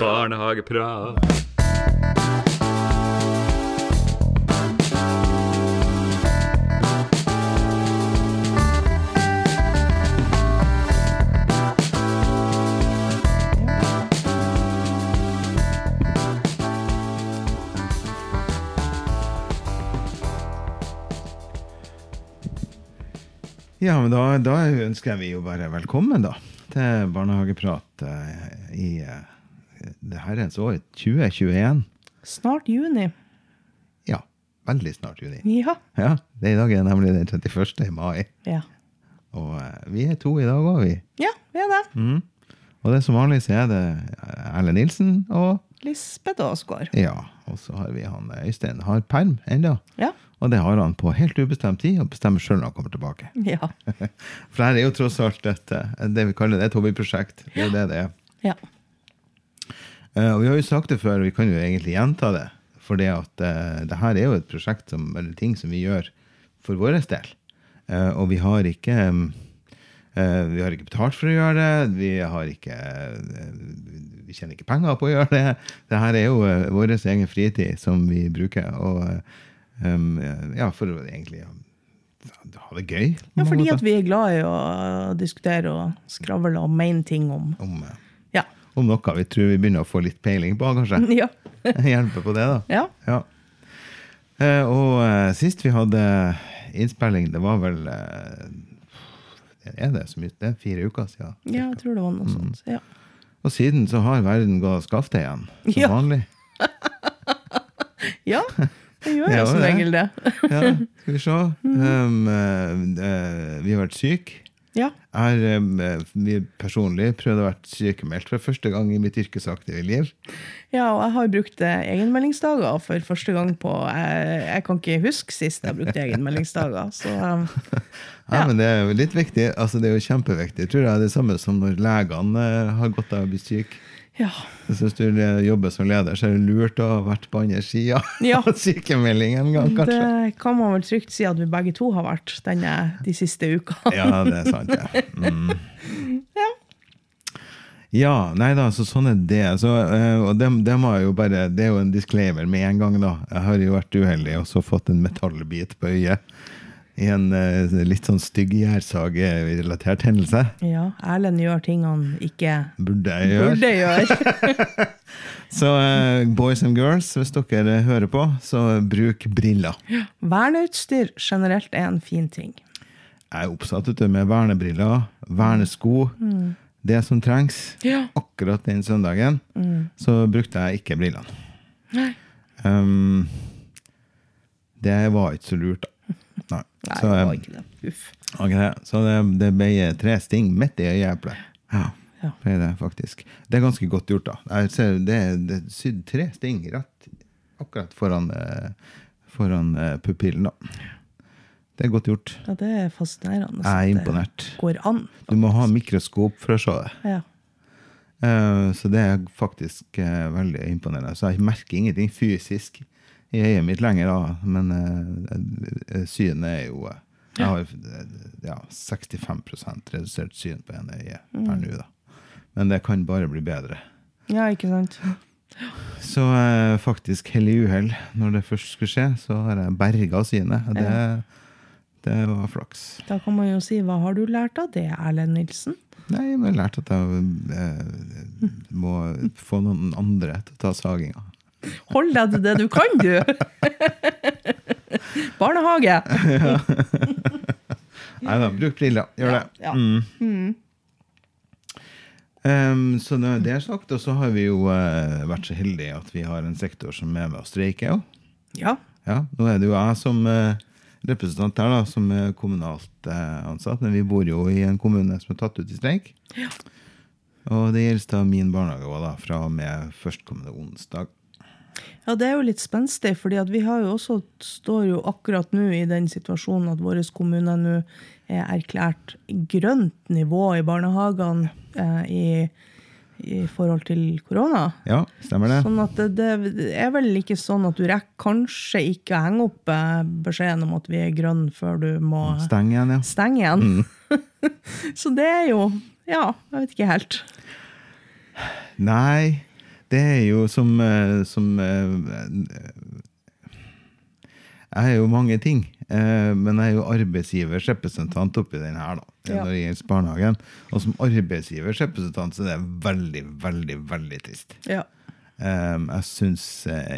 Barnehageprat. Ja, men da, da ønsker vi jo bare velkommen da, til Barnehageprat eh, i eh, det herrens år 2021. Snart juni. Ja, veldig snart juni. Ja. Ja, det i dag er nemlig den 31. mai. Ja, Og eh, vi er to i dag òg, vi. ja vi er det. Mm. Og det som vanlig så er det Erlend Nilsen og Lisbeth Aasgaard. ja, og så har vi han Øystein. Har perm ennå. Ja. Og det har han på helt ubestemt tid, og bestemmer sjøl når han kommer tilbake. Ja. For her er jo tross alt et, eh, det vi kaller det et hobbyprosjekt. Det er det det er. ja. Eh, og vi har jo sagt det før, og vi kan jo egentlig gjenta det. For det at eh, det her er jo et prosjekt som, eller ting som vi gjør for vår del. Og vi har ikke Vi har ikke betalt for å gjøre det. Vi har ikke Vi tjener ikke penger på å gjøre det. Det her er jo vår egen fritid som vi bruker. Og um, ja, for egentlig ja, ha det gøy. ja, fordi at vi er glad i å diskutere og skravle og mene ting om om, eh, Ja. om noe vi tror vi begynner å få litt peiling på, kanskje. Ja. Hjelpe på det, da. ja. Ja. Uh, og uh, sist vi hadde innspilling, det var vel uh, Er det så mye? Det er fire uker siden. ja, jeg tror det var noe sånt. Ja. Og siden så har verden gått av skaftet igjen, som Ja. vanlig. ja, det gjør jo som regel det. Ja, skal vi se. Um, eh, vi har vært syke. Ja. Jeg har um, vi personlig prøvd å være sykemeldt for første gang i mitt yrkesaktive liv. ja, og jeg har brukt egenmeldingsdager for første gang på jeg, jeg kan ikke huske sist jeg brukte egenmeldingsdager. Så um, Ja, Ja. men det er jo litt viktig. Altså, det er jo kjempeviktig. Tror jeg det er det samme som når legene har godt av å bli syke. Ja. Hvis du jobber som leder, så er det lurt å ha vært på andre sida Ja. av sykemelding en gang, kanskje. Det kan man vel trygt si at vi begge to har vært denne, de siste uka. Ja, det er sant, ja. Mm. Ja. Ja, nei da, så sånn er det. Så, eh, og det, det, jo bare, det er jo en disclaimer med en gang, da. Jeg har jo vært uheldig og så fått en metallbit på øyet. I en uh, litt sånn stygg gjærsagerelatert hendelse. Ja, Erlend gjør ting han ikke Burde gjøre. burde gjøre. Så uh, boys and girls, hvis dere hører på, så bruk briller. Verneutstyr generelt er en fin ting. Jeg er oppsatt vet med vernebriller, vernesko, det som trengs. Ja. Akkurat den søndagen så brukte jeg ikke brillene. Nei. Um, det var ikke så lurt, da. Nei. Nei, så, det var ikke det. Uff. Okay, så det, det ble tre sting midt i øyeeplet. Ja, Ja. det det faktisk. Det er ganske godt gjort, da. Jeg ser, det, er sydd tre sting rett akkurat foran, eh, foran eh, pupillen, da. Det er godt gjort. Ja, det er fascinerende. Jeg er det imponert. Går an. Du må ha mikroskop for å se det. Ja. Eh, Så det er faktisk veldig imponerende. Så jeg merker ingenting fysisk i øyet mitt lenger, da. men eh, eh, synet er jo eh, Jeg har ja, 65 redusert syn på ene øye per nå, da. Men det kan bare bli bedre. ja, ikke sant? Så eh, faktisk hell i uhell, når det først skulle skje, så har jeg berga synet. Det, det var flaks. Da kan man jo si hva har du lært av det, Erlend Nilsen? Nei, men jeg har lært at jeg eh, må få noen andre til å ta saginga. Hold deg til det du kan, du! Barnehage! Nei da, bruk briller. Gjør det. Ja. Mm. Um, så når det er sagt, og så har vi jo uh, vært så heldige at vi har en sektor som er med og streiker òg. Ja. Ja, nå er det jo jeg som uh, representant her, da, som er kommunalt uh, ansatt. Men vi bor jo i en kommune som er tatt ut i streik. Og det gjelder da min barnehage òg, fra og med førstkommende onsdag. Ja, det er jo litt spenstig, fordi vi har jo også, står jo akkurat nå i den situasjonen at våre kommuner nå er erklært grønt nivå i barnehagene eh, i, i forhold til korona. Ja, stemmer det? Sånn at det, det er vel ikke sånn at du rekker kanskje ikke å henge opp eh, beskjeden om at vi er grønne før du må stenge igjen, ja. stenge igjen. Så det er jo Ja, jeg vet ikke helt. Nei, det er jo som, eh, som eh, Jeg er jo mange ting, eh, men jeg er jo arbeidsgivers representant oppi den her, da. Ja. Når det gjelder barnehagen. Og som arbeidsgivers representant så er det veldig, veldig, veldig trist. Ja. Jeg syns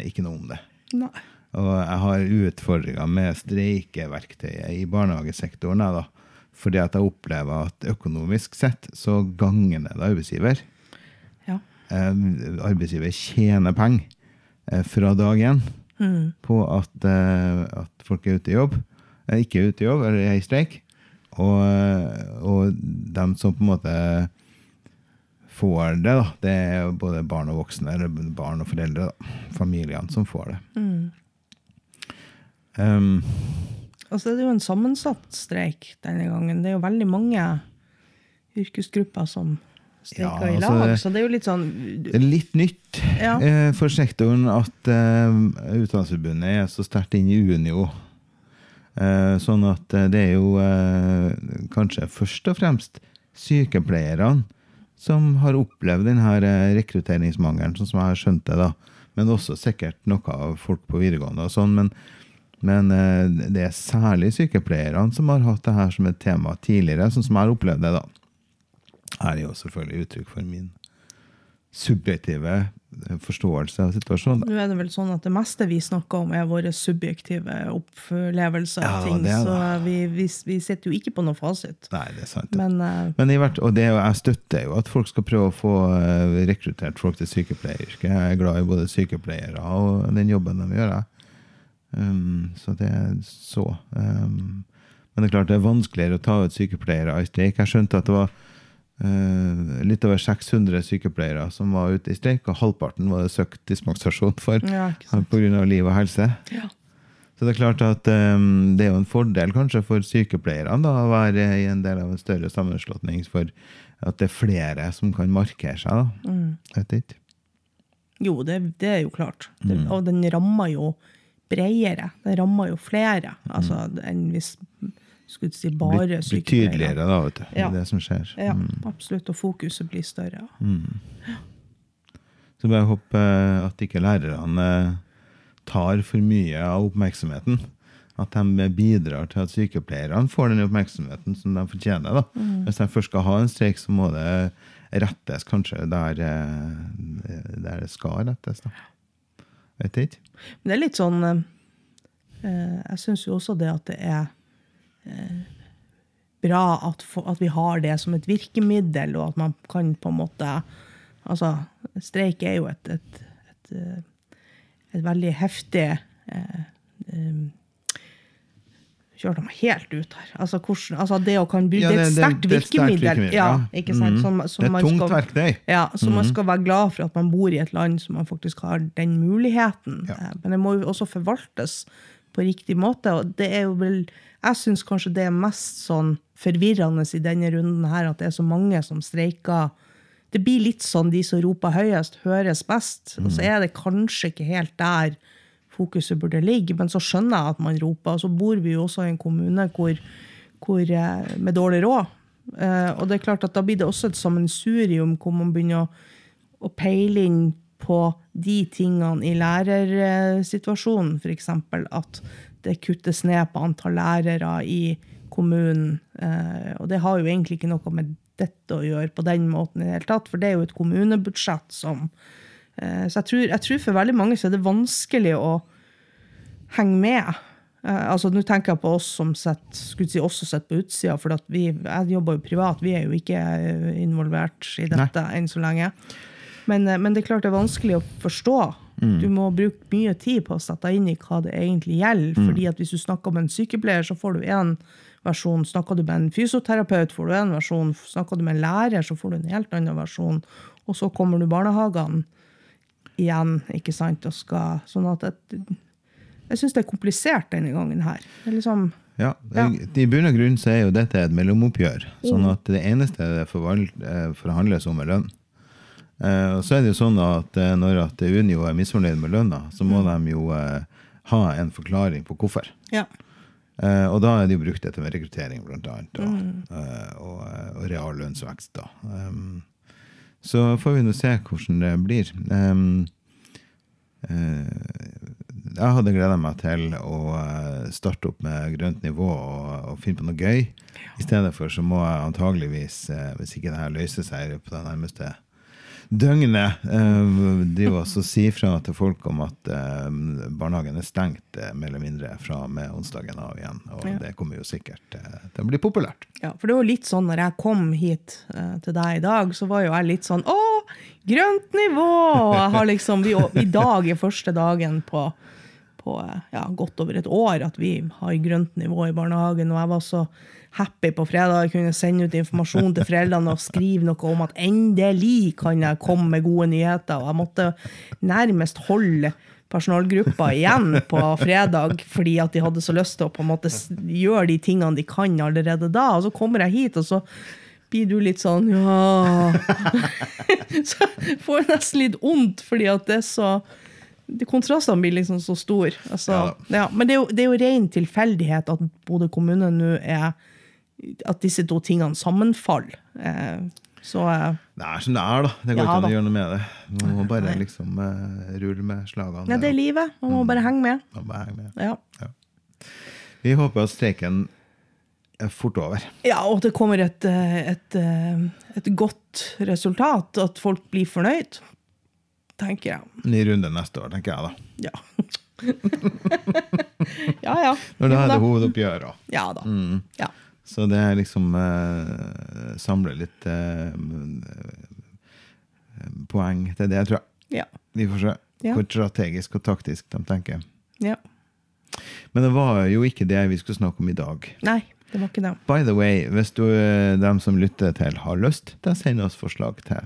ikke noe om det. Nei. Og jeg har utfordringer med streikeverktøyet i barnehagesektoren. jeg, da. Fordi at jeg opplever at økonomisk sett så ganger det arbeidsgiver. Eh, arbeidsgiver tjener penger eh, fra dag én på at, eh, at folk er ute i jobb. Ikke er ute i jobb, eller er i streik. Og, og dem som på en måte får det, da, det er både barn og voksne, eller barn og foreldre, da. familiene som får det. Um, Altså, det er jo en sammensatt streik denne gangen. Det er jo veldig mange yrkesgrupper som streiker Ja, i altså, lag. Så det er jo litt sånn litt nytt Ja. eh, for sektoren at eh, Utdanningsforbundet er så sterkt inn i Unio. Eh, sånn at eh, det er jo eh, kanskje først og fremst sykepleierne som har opplevd denne eh, rekrutteringsmangelen, sånn som jeg har skjønt det. da. Men også sikkert noe av folk på videregående og sånn. Men, men eh, det er særlig sykepleierne som har hatt det her som et tema tidligere, sånn som jeg har opplevd det. da. Er jo selvfølgelig uttrykk for min subjektive eh, forståelse av situasjonen. Nå er det vel sånn at det meste vi snakker om, er våre subjektive opplevelser av Ja, ting. det det. Så vi, vi, vi sitter jo ikke på noe fasit. Nei, det er sant. Men uh, Men hvert, og det, jeg støtter jo at folk skal prøve å få eh, rekruttert folk til sykepleieryrket. Jeg er glad i både sykepleiere og den jobben de gjør. Um, så det er så. Um, men det er klart det er vanskeligere å ta ut sykepleiere i streik. Jeg skjønte at det var litt over 600 sykepleiere som var ute i streik, og halvparten var det søkt dispensasjon for ja, sant. pga. liv og helse. Ja. Så det er klart at um, det er jo en fordel kanskje for sykepleierne da, å være i en del av en større sammenslåtning, for at det er flere som kan markere seg. da. Mm. Jo, det, det er jo klart. Det, Mm. og den rammer jo bredere. Den rammer jo flere altså, Mm. enn hvis skulle si bare Blir, blir tydeligere, da, vet du. Det Ja. er det som skjer. Ja, Mm. absolutt. Og fokuset blir større. Så bare håpe at ikke lærerne tar for mye av oppmerksomheten. At de bidrar til at sykepleierne får den oppmerksomheten som de fortjener. da. Hvis de først skal ha en streik, så må det rettes kanskje der, eh, der det skal rettes. da. Vet ikke. Men det er litt sånn eh, eh, Jeg syns jo også det at det er bra at, at vi har det som et virkemiddel, og at man kan på en måte Altså, streik er jo et, et, et, eh, et veldig heftig eh, um, Kjørte meg helt ut her. Altså, hvordan, altså det å kan bruke Ja, Det et det- et sterkt virkemiddel. Ja, ikke sant? Mhm. Som, som Det er et tungt skal- verktøy. ja, så man skal være glad for at man bor i et land som man faktisk har den muligheten. Ja. Eh, Men det må jo også forvaltes på riktig måte. Og det er jo vel Jeg syns kanskje det er mest sånn forvirrende i denne runden her, at det er så mange som streiker. Det blir litt sånn de som roper høyest, høres best. Og så er det kanskje ikke helt der fokuset burde ligge, men så skjønner jeg at man roper. Og så bor vi jo også i en kommune hvor, hvor, eh, med dårlig råd. Eh, og det er klart at da blir det også et sammensurium hvor man begynner å, å peile inn på de tingene i lærersituasjonen, f.eks. at det kuttes ned på antall lærere i kommunen. Eh, og det har jo egentlig ikke noe med dette å gjøre på den måten i det hele tatt, for det er jo et kommunebudsjett som eh, Så jeg tror, jeg tror for veldig mange så er det vanskelig å henge med. Eh, altså Nå tenker jeg på oss som sett, skulle si også sitter på utsida, for vi, jeg jobber jo privat, vi er jo ikke involvert i dette enn så lenge. Men, men det er klart det er vanskelig å forstå. Du må bruke mye tid på å sette deg inn i hva det egentlig gjelder. fordi at hvis du snakker med en sykepleier, så får du én versjon. Snakker du med en fysioterapeut, får du én versjon. Snakker du med en lærer, så får du en helt annen versjon. Og så kommer du barnehagene igjen, ikke sant, og skal Sånn at jeg, jeg syns det er komplisert denne gangen her. Det er liksom Ja. I bunn og grunn så er jo dette et mellomoppgjør. Sånn at det eneste det eh, forhandles om, er lønn. Eh, så er det jo sånn at eh, når at Unio er misfornøyd med lønna, så må de jo eh, ha en forklaring på hvorfor. Ja. Uh, og da er det jo brukt dette med rekruttering, blant annet. Da, uh, og, og reallønnsvekst, da. Um, så får vi nå se hvordan det blir. Um, uh, jeg hadde gleda meg til å starte opp med grønt nivå og, og finne på noe gøy. I stedet for så må jeg antageligvis, hvis ikke det her løser seg på den nærmeste døgnet, eh, drive oss og si fra til folk om at eh, barnehagen er stengt eh, mer eller mindre fra og med onsdagen av igjen. Og Ja. det kommer jo sikkert eh, til å bli populært. Ja, for det var litt sånn når jeg kom hit til deg i dag, så var jo jeg litt sånn Å, grønt nivå! Jeg har liksom, vi, I dag er første dagen på, på ja, godt over et år at vi har grønt nivå i barnehagen, og jeg var så happy på fredag. Jeg kunne sende ut informasjon til foreldrene og skrive noe om at endelig kan jeg komme med gode nyheter. Og jeg måtte nærmest holde personalgruppa igjen på fredag fordi at de hadde så lyst til å på en måte gjøre de tingene de kan allerede da. Og så kommer jeg hit, og så blir du litt sånn ja Så jeg får nesten litt vondt, fordi at det er så de Kontrastene blir liksom så store. Altså, Ja. ja, men det er, jo, det er jo ren tilfeldighet at Bodø kommune nå er At disse to tingene sammenfaller. Eh, så eh, Det er som det er, da. Det går Ja, ikke an å gjøre noe med det. Man må bare liksom eh, rulle med slagene. ja, det er livet. Man må bare henge med. Man må bare henge med. Ja. Vi håper at streiken er fort over. Ja, og at det kommer et, et, et godt resultat. At folk blir fornøyd, tenker jeg. Ny runde neste år, tenker jeg da. Ja. ja, ja. Når det er hovedoppgjøret. Ja da. Ja. Så det er liksom uh, Samle litt uh, poeng til det, tror jeg. Ja. Vi får se Ja. hvor strategisk og taktisk de tenker. ja. Men det var jo ikke det vi skulle snakke om i dag. Nei, det var ikke det. By the way, hvis du, eh, dem som lytter til, har lyst til å sende oss forslag til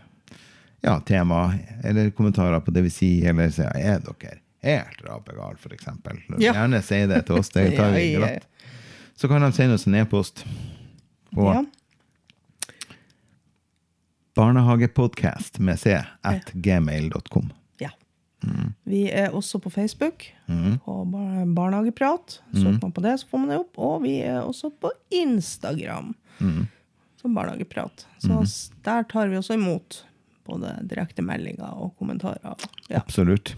ja, tema eller kommentarer på det vi sier, eller sier er dere helt rapegale, f.eks. Ja. Gjerne si det til oss. Det tar vi glatt. Så kan de sende oss en e-post på Ja. barnehagepodcast med c at gmail.com. ja. Mm. Vi er også på Facebook, på Barnehageprat. Søker Mm. man på det, så får man det opp. Og vi er også på Instagram Mm. som Barnehageprat. Så s- der tar vi også imot både direktemeldinger og kommentarer. Ja. Absolutt.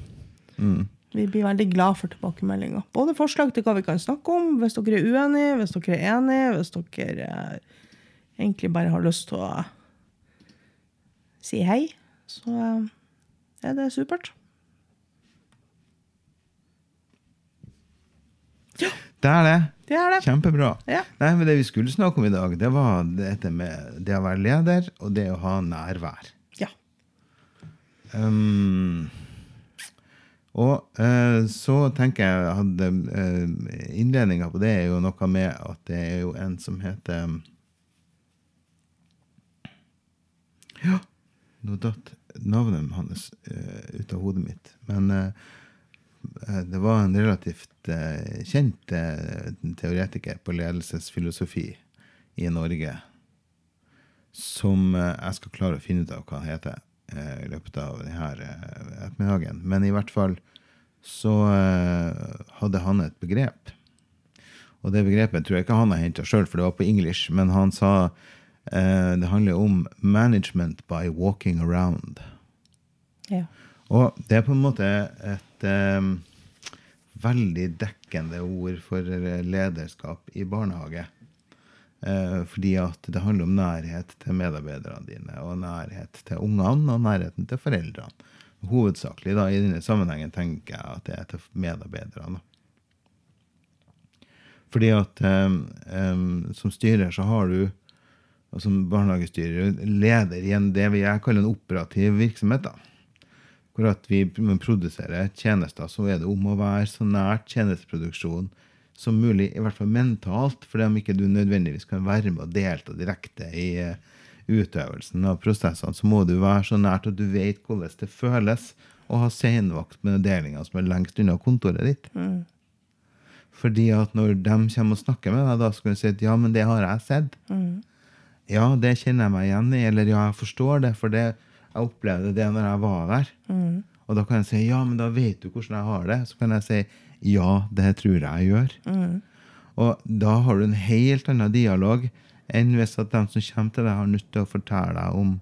Mm. Vi blir veldig glad for tilbakemeldinger. Både forslag til hva vi kan snakke om, hvis dere er uenige, hvis dere er enige, hvis dere eh, egentlig bare har lyst til å si hei, så eh, er det supert. Det er det. Det er det. Kjempebra. Ja. Nei, men Det vi skulle snakke om i dag, det var dette med det å være leder og det å ha nærvær. Ja. Um, og eh, så tenker jeg hadde uh, Innledninga på det er jo noe med at det er jo en som heter Ja, nå datt navnet hans eh, ut av hodet mitt. Men eh, eh, det var en relativt eh, kjent eh, teoretiker på ledelsesfilosofi i Norge som eh, jeg skal klare å finne ut av hva han heter eh, i løpet av denne ettermiddagen. Men i hvert fall så eh, hadde han et begrep. Og det begrepet tror jeg ikke han har henta sjøl, for det var på engelsk. Men han sa eh, det handler om 'management by walking around'. ja. Og det er på en måte et eh, veldig dekkende ord for lederskap i barnehage. Eh, fordi at det handler om nærhet til medarbeiderne dine, og nærhet til ungene, og nærheten til foreldrene. Hovedsakelig da, i denne sammenhengen tenker jeg at det er til medarbeiderne. Fordi at eh, som styrer så har du, og som barnehagestyrer, leder i en, det jeg kaller en operativ virksomhet. da hvor at vi produserer tjenester, så er det om å være så nært tjenesteproduksjon som mulig, i hvert fall mentalt, fordi om ikke du nødvendigvis kan være med og delta direkte i eh, utøvelsen av prosessene, så må du være så nært at du vet hvordan det føles å ha senvakt med delinga som er lengst unna kontoret ditt. Fordi at når de kommer og snakker med deg, da skal du si at ja, men det har jeg sett. Ja, det kjenner jeg meg igjen i, eller ja, jeg forstår det, for det, jeg opplevde det når jeg var der. Og da kan jeg si ja, men da vet du hvordan jeg har det. Så kan jeg si ja, det tror jeg jeg gjør. Og da har du en helt annen dialog enn hvis at de som kommer til deg, har nødt til å fortelle deg om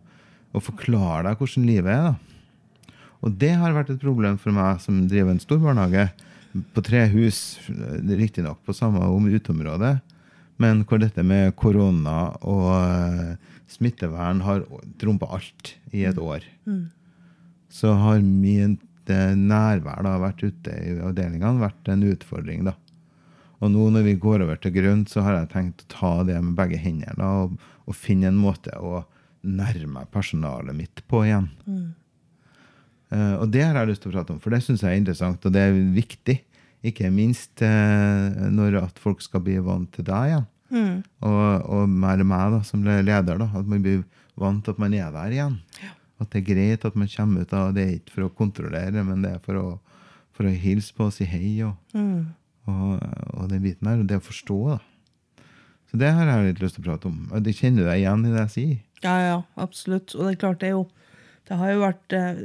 og forklare deg hvordan livet er. da. Og det har vært et problem for meg som driver en stor barnehage på tre hus, riktignok på samme om- uteområde, men hvor dette med korona og eh, smittevern har trumpa alt i et år. Så har min eh, nærvær da vært ute i avdelingene vært en utfordring. da. Og nå når vi går over til grønt, så har jeg tenkt å ta det med begge hendene da, og, og finne en måte å nærme personalet mitt på igjen. Eh, og det har jeg lyst til å prate om, for det syns jeg er interessant, og det er viktig. Ikke minst uh, når at folk skal bli vant til deg igjen. Og, og mer meg da, som leder. da, At man blir vant til at man er der igjen. At det er greit at man kommer ut av det er ikke for å kontrollere, men det er for å, for å hilse på og si hei. Og, og, og den biten der, og det å forstå. da. Så det har jeg litt lyst til å prate om. Og det kjenner du deg igjen i det jeg sier? Ja, ja, absolutt. Og det er klart, det er jo Det har jo vært, eh,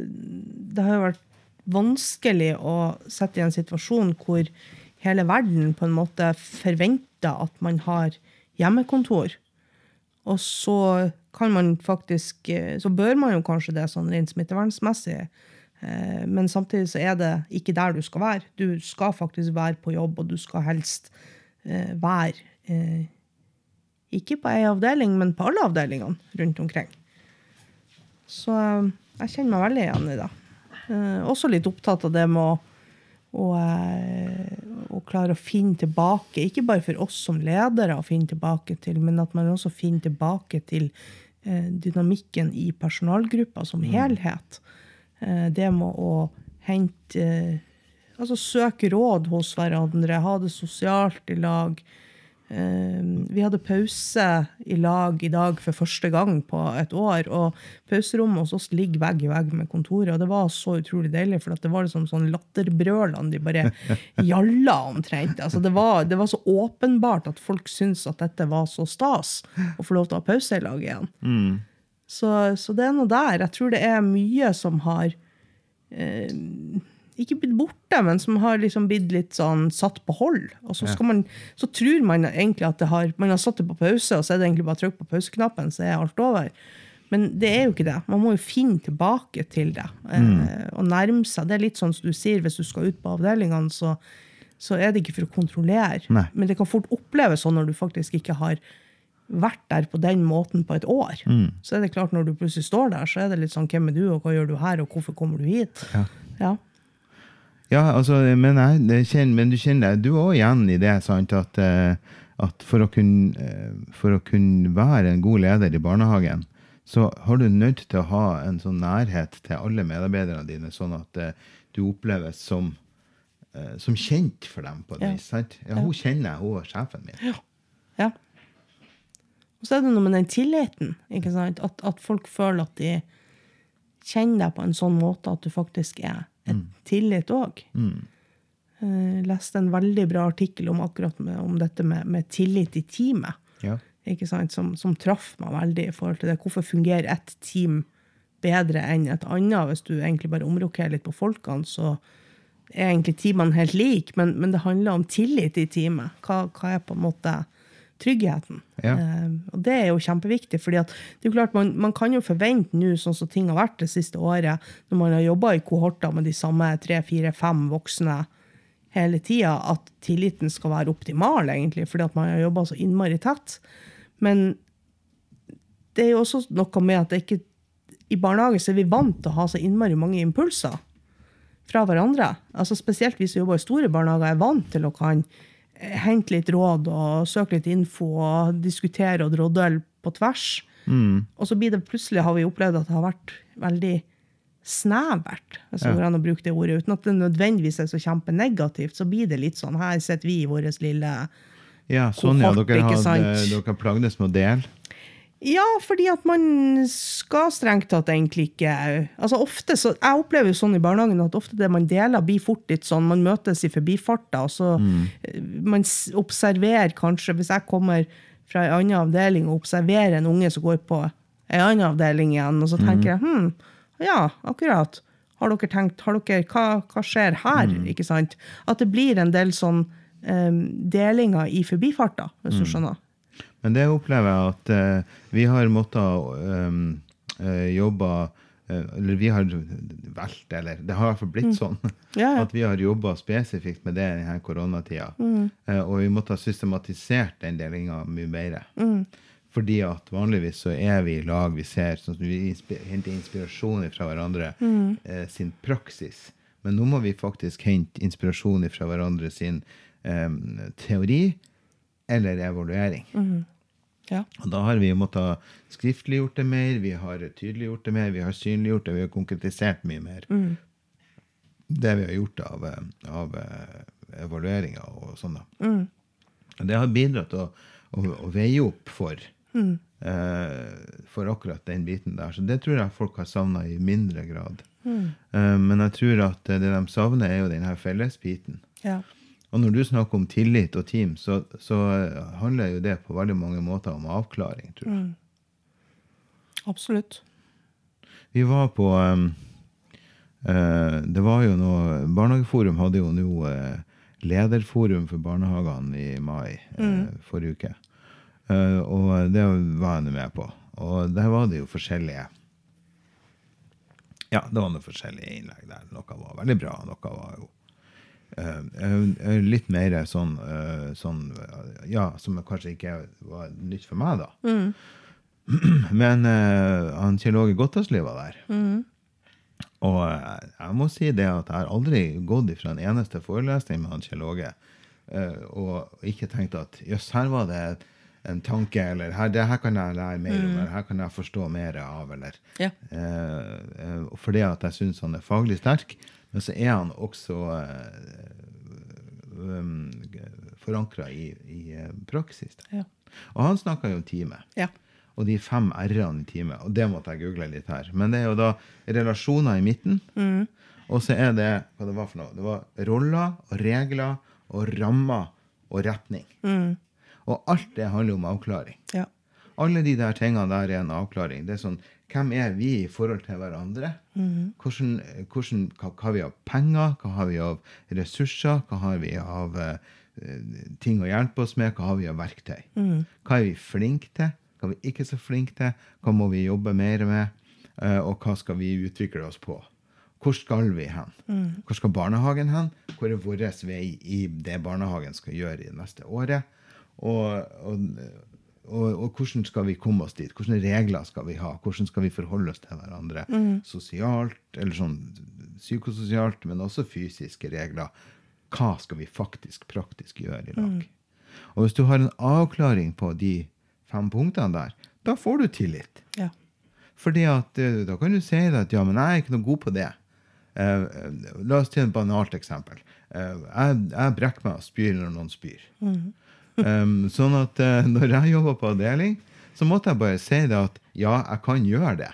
det har jo vært vanskelig å sette i en situasjon hvor hele verden på en måte forventer at man har hjemmekontor. Og så kan man faktisk eh, Så bør man jo kanskje det sånn rent smittevernsmessig. Eh, Men samtidig så er det ikke der du skal være. Du skal faktisk være på jobb, og du skal helst eh, være ikke på ei avdeling, men på alle avdelingene rundt omkring. Så jeg kjenner meg veldig igjen i det. Også litt opptatt av det med å, eh, å klare å finne tilbake, ikke bare for oss som ledere å finne tilbake til, men at man også finner tilbake til dynamikken i personalgruppa som helhet. Eh, det med å hente eh, Altså søke råd hos hverandre, ha det sosialt i lag. Eh, vi hadde pause i lag i dag for første gang på et år. Og pauserommet hos oss ligger vegg i vegg med kontoret. Og det var så utrolig deilig, for det var liksom sånn latterbrølene de bare gjalla omtrent. Altså det, var, det var så åpenbart at folk syntes at dette var så stas å få lov til å ha pause i lag igjen. Så, så det er noe der. Jeg tror det er mye som har eh, ikke blitt borte, men som har liksom blitt litt sånn satt på hold. Og så, man, så tror man egentlig at det har, man har satt det på pause, og så er det egentlig bare å trykke på pauseknappen, så er alt over. Men det er jo ikke det. Man må jo finne tilbake til det. mm. og nærme seg. Det er litt sånn som du sier, hvis du skal ut på avdelingene, så, så er det ikke for å kontrollere. Nei. Men det kan fort oppleves sånn når du faktisk ikke har vært der på den måten på et år. Så er det klart, når du plutselig står der, så er det litt sånn hvem er du, og hva gjør du her, og hvorfor kommer du hit? Ja. Ja, altså, men, jeg, det kjenner, men du kjenner deg du òg igjen i det, sant? At, eh, at for, å kunne, eh, for å kunne være en god leder i barnehagen, så har du nødt til å ha en sånn nærhet til alle medarbeiderne dine, sånn at eh, du oppleves som, som kjent for dem på et Ja. vis. sant? Ja, hun kjenner jeg, hun er sjefen min. Ja. Og så er det noe med den tilliten. ikke sant? At, at folk føler at de kjenner deg på en sånn måte at du faktisk er et tillit òg. Jeg leste en veldig bra artikkel om akkurat med, om dette med, med tillit i teamet. Ja. Som, som traff meg veldig i forhold til det. Hvorfor fungerer ett team bedre enn et annet? Hvis du egentlig bare omrokerer litt på folkene, så er egentlig teamene helt like, men, men det handler om tillit i teamet. Hva, hva er på en måte tryggheten? Ja. Eh, og det er jo kjempeviktig, fordi at det er jo klart man, man kan jo forvente nå, sånn som ting har vært det siste året, når man har jobba i kohorter med de samme tre, fire, fem voksne hele tida, at tilliten skal være optimal, egentlig, fordi at man har jobba så innmari tett. Men det er jo også noe med at det ikke i barnehage så er vi vant til å ha så innmari mange impulser fra hverandre. Altså Spesielt vi som jobber i store barnehager, er vant til å kan hente litt råd og søke litt info og diskutere og drodle på tvers. Og så blir det plutselig har vi opplevd at det har vært veldig snevert, hvis det Ja. går an å bruke det ordet, uten at det nødvendigvis er så kjempenegativt. Så blir det litt sånn her sitter vi i vår lille Ja, sånn ja. Kohort, Dere, ikke hadde, dere plagdes med å dele. Ja, fordi at man skal strengt tatt egentlig ikke altså ofte så, Jeg opplever jo sånn i barnehagen at ofte det man deler, blir fort litt sånn Man møtes i forbifarta, og så mm. man observerer kanskje Hvis jeg kommer fra en annen avdeling og observerer en unge som går på en annen avdeling igjen, og så tenker jeg hm, ja, akkurat. Har dere tenkt, har dere, hva, hva skjer her? ikke sant? At det blir en del sånn um, delinger i forbifarta, hvis du skjønner. Men det opplever jeg at eh, vi har måttet um, jobbe eh, Eller vi har valgt, eller det har i hvert fall blitt sånn, Ja, ja. at vi har jobba spesifikt med det i denne koronatida. Eh, og vi måtte ha systematisert den delinga mye mer. Fordi at vanligvis så er vi i lag, vi ser, sånn vi henter inspirasjon fra hverandre eh, sin praksis. Men nå må vi faktisk hente inspirasjon fra hverandre sin eh, teori eller evaluering. Ja. Og da har vi måttet skriftliggjort det mer, vi har tydeliggjort det mer, vi har synliggjort det, vi har konkretisert mye mer. Det vi har gjort av, av eh, evalueringer og sånn. da. Og Det har bidratt til å, å, å veie opp for, eh, for akkurat den biten der. Så det tror jeg folk har savna i mindre grad. Eh, men jeg tror at det de savner, er jo den her fellesbiten. ja. Og når du snakker om tillit og team, så, så eh, handler jo det på veldig mange måter om avklaring, tror jeg. Absolutt. Vi var på um, uh, Det var jo noe Barnehageforum hadde jo nå uh, lederforum for barnehagene i mai eh, forrige uke. Og det var jeg nå med på. Og der var det jo forskjellige Ja, det var noen forskjellige innlegg der. Noe var veldig bra, noe var jo litt mer sånn, eh, sånn eh, Ja, som kanskje ikke var nytt for meg, da. Men eh, han Kjell Åge Gottarsli var der. Og eh, jeg må si det at jeg har aldri gått ifra en eneste forelesning med han Kjell Åge eh, og ikke tenkt at jøss, her var det en tanke, eller her, det her kan jeg lære mer om, eller her kan jeg forstå mer av, eller Ja. eh, eh, Fordi at jeg syns han er faglig sterk, men så er han også uh, um, forankra i, i eh, praksis. Ja. Og han snakka jo om teamet Ja. og de fem r-ene i teamet. Og det måtte jeg google litt her. Men det er jo da relasjoner i midten. Og så er det hva det var for noe. Det var roller og regler og rammer og retning. Og alt det handler om avklaring. Ja. Alle de der tingene der er en avklaring. Det er sånn, Hvem er vi i forhold til hverandre? Hvordan, hvordan, hva, har vi av penger? Hva har vi av ressurser? Hva har vi av uh, ting å hjelpe oss med? Hva har vi av verktøy? Hva er vi flinke til? Hva er vi ikke så flinke til? Hva må vi jobbe mer med? Uh, og hva skal vi utvikle oss på? Hvor skal vi hen? Hvor skal barnehagen hen? Hvor er vår vei i det barnehagen skal gjøre i det neste året? Og, og, og, og hvordan skal vi komme oss dit? Hvilke regler skal vi ha? Hvordan skal vi forholde oss til hverandre sosialt, eller sånn psykososialt, men også fysiske regler? Hva skal vi faktisk praktisk gjøre i lag? Og hvis du har en avklaring på de fem punktene der, da får du tillit. Ja. Fordi at eh, da kan du si at ja, men jeg er ikke noe god på det. Eh, la oss til et banalt eksempel. Uh, jeg, jeg brekker meg og spyr når noen spyr. Um, sånn at uh, når jeg jobba på avdeling, så måtte jeg bare si det at ja, jeg kan gjøre det.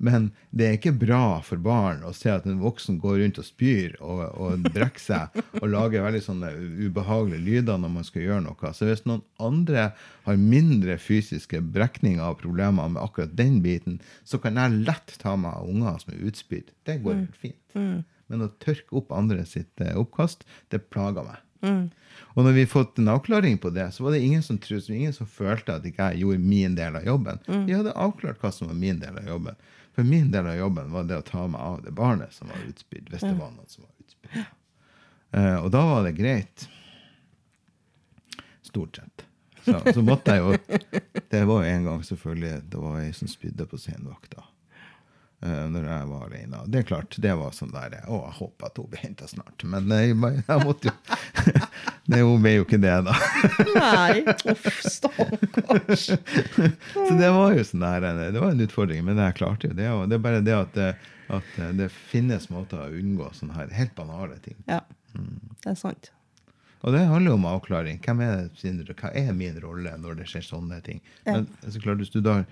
Men det er ikke bra for barn å se at en voksen går rundt og spyr og, og brekker seg og lager veldig sånne ubehagelige lyder når man skal gjøre noe. Så hvis noen andre har mindre fysiske brekninger og problemer med akkurat den biten, så kan jeg lett ta meg av unger som er utspydd. Det går helt fint. Men å tørke opp andre sitt eh, oppkast, det plager meg. Og når vi fått en avklaring på det, så var det ingen som, trodde, ingen som følte at ikke jeg gjorde min del av jobben. Vi hadde avklart hva som var min del av jobben. For min del av jobben var det å ta meg av det barnet som var utspydd, hvis det var noen som var utspydd. Eh, og da var det greit. Stort sett. Så, så måtte jeg jo Det var jo en gang selvfølgelig Det var ei som spydde på senvakta. Uh, når jeg var alene. Det er klart, det var sånn der Å, jeg håper at hun blir henta snart. Men jeg, jeg måtte jo det, Hun ble jo ikke det, da. Nei, uff, stakkars. Så det var jo sånn der, det var en utfordring, men jeg klarte jo det. Og det er bare det at, at det finnes måter å unngå sånne her helt banale ting. Ja, det er sant. Og det handler jo om avklaring. Hvem er hva er min rolle når det skjer sånne ting? Men så klart, hvis du da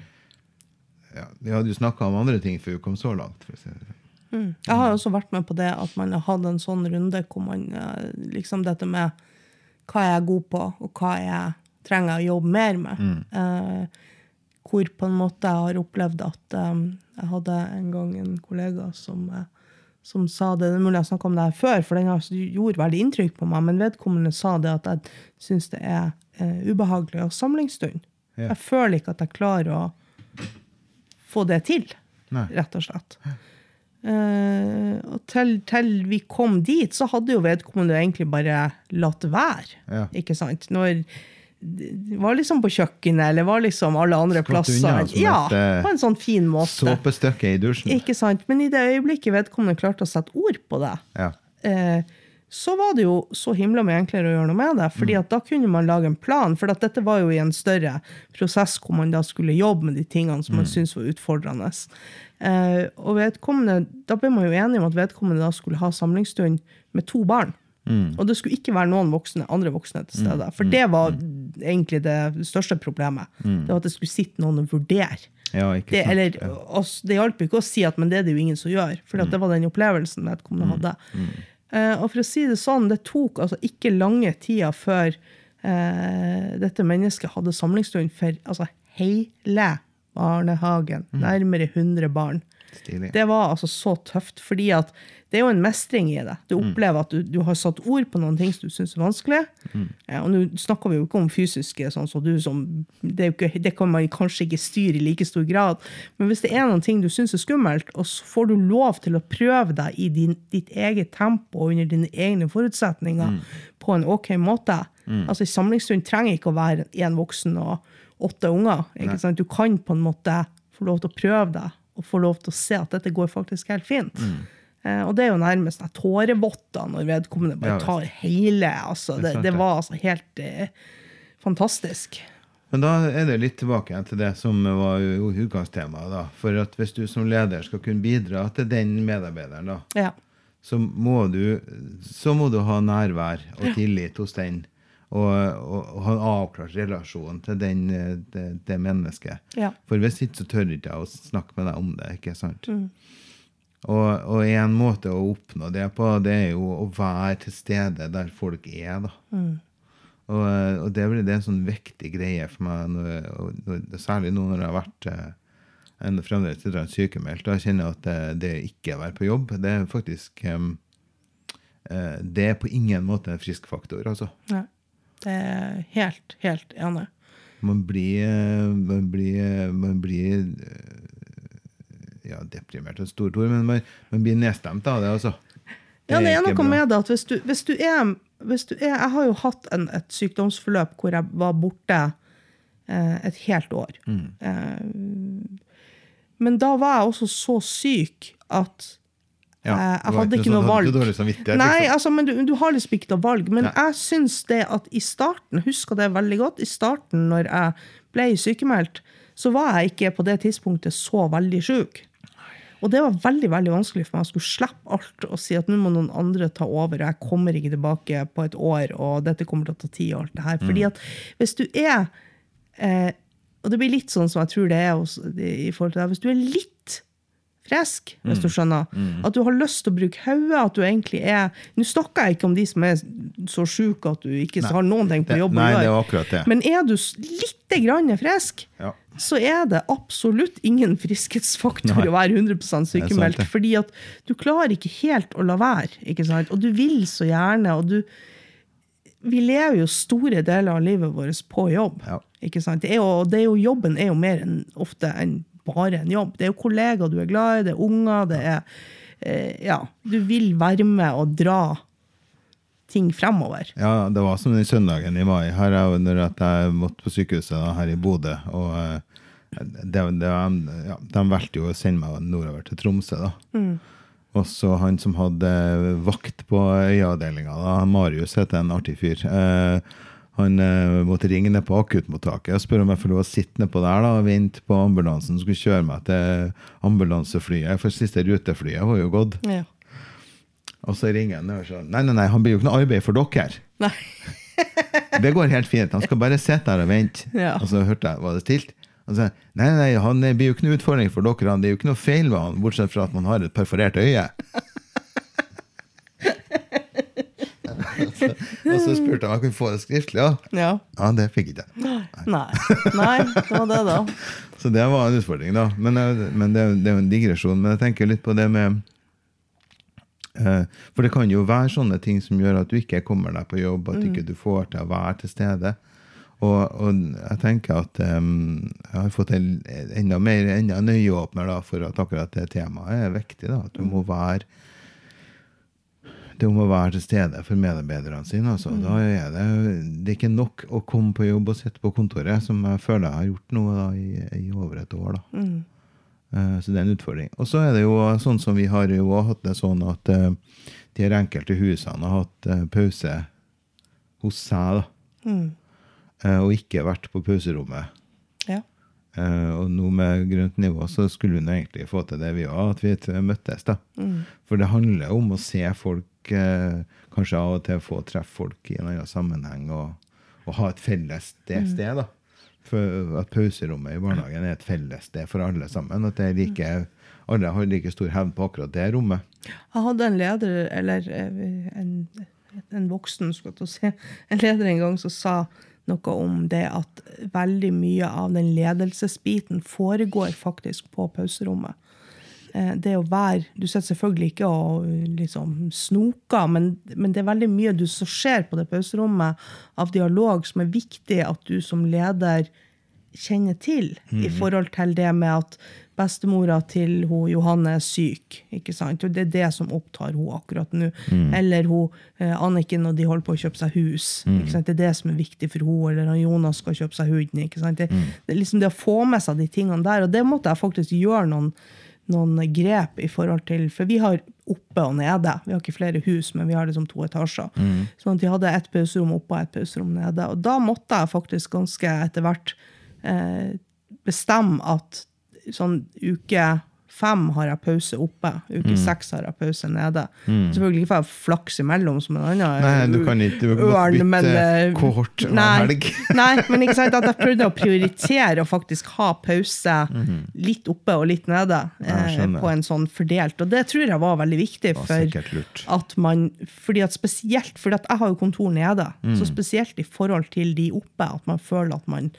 ja, Vi hadde jo snakka om andre ting før vi kom så langt. Sånn. Jeg har også vært med på det at man har hatt en sånn runde hvor man eh, liksom dette med hva jeg er god på, og hva jeg trenger å jobbe mer med. Eh, hvor på en måte jeg har opplevd at um, jeg hadde en gang en kollega som, eh, som sa det. Det er mulig jeg snakka om det her før, for den har- gjorde veldig inntrykk på meg. Men vedkommende sa det at jeg syns det er uh, ubehagelig å ha samlingsstund. Ja. Jeg føler ikke at jeg klarer å få det til, Nei. rett og slett. Uh, og til, til vi kom dit, så hadde jo vedkommende egentlig bare latt være. Ja. Ikke sant? Når var liksom på kjøkkenet, eller var liksom alle andre Skvatt plasser. unna ja, et, på en sånn fin måte. Såpestykke i dusjen. Ikke sant? Men i det øyeblikket vedkommende klarte å sette ord på det, Ja. eh, så var det jo så himla mye enklere å gjøre noe med det. fordi Mm. at da kunne man lage en plan. For at dette var jo i en større prosess hvor man da skulle jobbe med de tingene som man Mm. syntes var utfordrende. Eh, og da ble man jo enige om at vedkommende da skulle ha samlingsstund med to barn. Mm. Og det skulle ikke være noen voksne, andre voksne til stede. For det var egentlig det største problemet. Det var at det skulle sitte noen og vurdere. ja, Det, eller, ja. det hjalp ikke å si at men det er det jo ingen som gjør. For Mm. det var den opplevelsen vedkommende hadde. Eh, og for å si det sånn, det tok altså ikke lange tida før eh, dette mennesket hadde samlingsstund for altså, hele barnehagen. Nærmere 100 barn. Stilig. Det var altså så tøft, fordi at det er jo en mestring i det. Du opplever at du, du har satt ord på noen ting som du syns er vanskelig. Eh, og nå snakker vi jo ikke om fysiske, sånn som du som det, ikke, det kan man kanskje ikke styre i like stor grad. Men hvis det er noen ting du syns er skummelt, og så får du lov til å prøve deg i din, ditt eget tempo og under dine egne forutsetninger på en ok måte Altså En samlingsstund trenger ikke å være én voksen og åtte unger. Du kan på en måte få lov til å prøve deg og få lov til å se at dette går faktisk helt fint. Eh, og det er jo nærmest tårevotter når vedkommende bare tar hele. altså Det Det, var altså helt eh, fantastisk. Men da er det litt tilbake til det som var utgangstemaet. da. For at hvis du som leder skal kunne bidra til den medarbeideren, da, Ja. så må du, så må du ha nærvær og tillit hos den. Og, og, og ha en avklart relasjon til den, eh, det, det mennesket. Ja. For hvis ikke så tør ikke jeg å snakke med deg om det. ikke sant? Og, og en måte å oppnå det på, det er jo å være til stede der folk er. da. Og, eh, og det blir det er en sånn viktig greie for meg, når, når, særlig nå når jeg har vært eh, en, fremdeles litt sykemeldt. Da kjenner jeg at det, det ikke å være på jobb, det er faktisk eh, Det er på ingen måte en frisk faktor, altså. ja. Det er helt, helt enig. Man blir, eh, man blir, eh, man blir eh, ja, deprimert er et stort ord, men man, man blir nedstemt av det, altså. Ja, det er noe bra. med det at hvis du, hvis du er hvis du er, Jeg har jo hatt en, et sykdomsforløp hvor jeg var borte eh, et helt år. Mm. Eh, men da var jeg også så syk at Ja, eh, jeg hadde ikke noe sånn- valg. dårlig samvittighet, Nei, liksom? altså, men du, du har liksom ikke noe valg. Men Nei. jeg syns det at i starten, husker det veldig godt, i starten når jeg ble sykemeldt, så var jeg ikke på det tidspunktet så veldig sjuk. Og det var veldig veldig vanskelig for meg å skulle slippe alt og si at nå må noen andre ta over, og jeg kommer ikke tilbake på et år, og dette kommer til å ta tid. og alt det her. Fordi at hvis du er eh, Og det blir litt sånn som jeg tror det er hos, i forhold til deg. Hvis du er litt frisk, hvis du skjønner. At du har lyst til å bruke hodet, at du egentlig er Nå snakker jeg ikke om de som er så sjuke at du ikke har noen ting på jobb nei, å gjøre. Men er du lite grann frisk, Ja. så er det absolutt ingen friskhetsfaktor Nei. å være 100 sant, sykemeldt. Fordi at du klarer ikke helt å la være. ikke sant? Og du vil så gjerne. og du vi lever jo store deler av livet vårt på jobb. Ja. ikke sant? Det er jo, det er jo, jobben er jo mer enn, ofte enn bare en jobb. Det er jo kollegaer du er glad i, det er unger, det er eh, Ja. Du vil være med og dra ting fremover. Ja, det var som den søndagen i mai. Her er jo når jeg måtte på sykehuset her i Bodø. Og eh, det, det, ja, de valgte jo å sende meg nordover til Tromsø. da. Og så han som hadde vakt på øyeavdelinga, Marius heter en artig fyr. Eh, han eh, måtte ringe ned på akuttmottaket og spørre om jeg får lov å sitte ned på der da, og vente på ambulansen som skulle kjøre meg til ambulanseflyet. For siste ruteflyet var jo gått. Ja. Og så ringer han og sier Nei, nei, nei, han blir jo ikke noe arbeid for dere. Nei. Det går helt fint. Han skal bare sitte der og vente. Ja. Og så hørte jeg, var det stilt? Han sa nei, nei, han blir jo ikke noe utfordring for dere. Han, det er jo ikke noe feil med han, bortsett fra at man har et perforert øye. og så spurte han om jeg kunne få det skriftlig. Ja, Ja. ja det fikk ikke jeg. Nei. Nei, det var det, da. Så det var en utfordring, da. Men, eh, men det, det er jo en digresjon. Men jeg tenker litt på det med Eh, For det kan jo være sånne ting som gjør at du ikke kommer deg på jobb, at ikke du får til å være til stede. Og, og jeg tenker at um, jeg har fått en enda mer enda nøye åpner da, for at akkurat det temaet er viktig. da, At du må være det å være til stede for medarbeiderne sine. Altså. Da er det, det er ikke nok å komme på jobb og sitte på kontoret, som jeg føler jeg har gjort nå da, i, i over et år. da. Eh, Så det er en utfordring. Og så er det jo sånn som vi har jo også hatt det sånn at uh, de her enkelte husene har hatt uh, pause hos seg, da. Eh, og ikke vært på pauserommet. Ja. Uh, og nå med grønt nivå så skulle hun egentlig få til det vi òg, at vi møttes. da. For det handler om å se folk, eh, kanskje av og til få treffe folk i en annen sammenheng, og, og ha et felles det sted. da. For at pauserommet i barnehagen er et felles sted for alle sammen. At det er like, alle har like stor hevn på akkurat det rommet. Jeg hadde en leder, eller eh, en, en voksen, skal jeg si, en leder en gang som sa noe om det at veldig mye av den ledelsesbiten foregår faktisk på pauserommet. Eh, Det å være Du sitter selvfølgelig ikke og liksom snoker, men, men det er veldig mye du som skjer på det pauserommet av dialog som er viktig at du som leder kjenner til, i forhold til det med at bestemora til hun Johanne er syk. ikke sant? Og Det er det som opptar hun akkurat nå. Eller hun, eh, Anniken og de holder på å kjøpe seg hus. ikke sant? Det er det som er viktig for hun, eller han Jonas skal kjøpe seg huden. ikke sant? Det, det er liksom det å få med seg de tingene der, og det måtte jeg faktisk gjøre noen, noen grep i forhold til For vi har oppe og nede. Vi har ikke flere hus, men vi har liksom to etasjer. Sånn at vi hadde et pauserom oppe og et pauserom nede. Og da måtte jeg faktisk ganske etter hvert eh, bestemme at sånn uke fem har jeg pause oppe, uke seks har jeg pause nede. Selvfølgelig ikke får jeg flaks imellom som en annen Nei, du kan ikke- du kan bytte men, eh, kohort hver nei, helg. nei, men ikke sant, at jeg prøvde å prioritere å faktisk ha pause litt oppe og litt nede. Eh, på en sånn fordelt. Og det tror jeg var veldig viktig. For at man, fordi at spesielt, fordi at jeg har jo kontor nede, Mm. så spesielt i forhold til de oppe, at man føler at man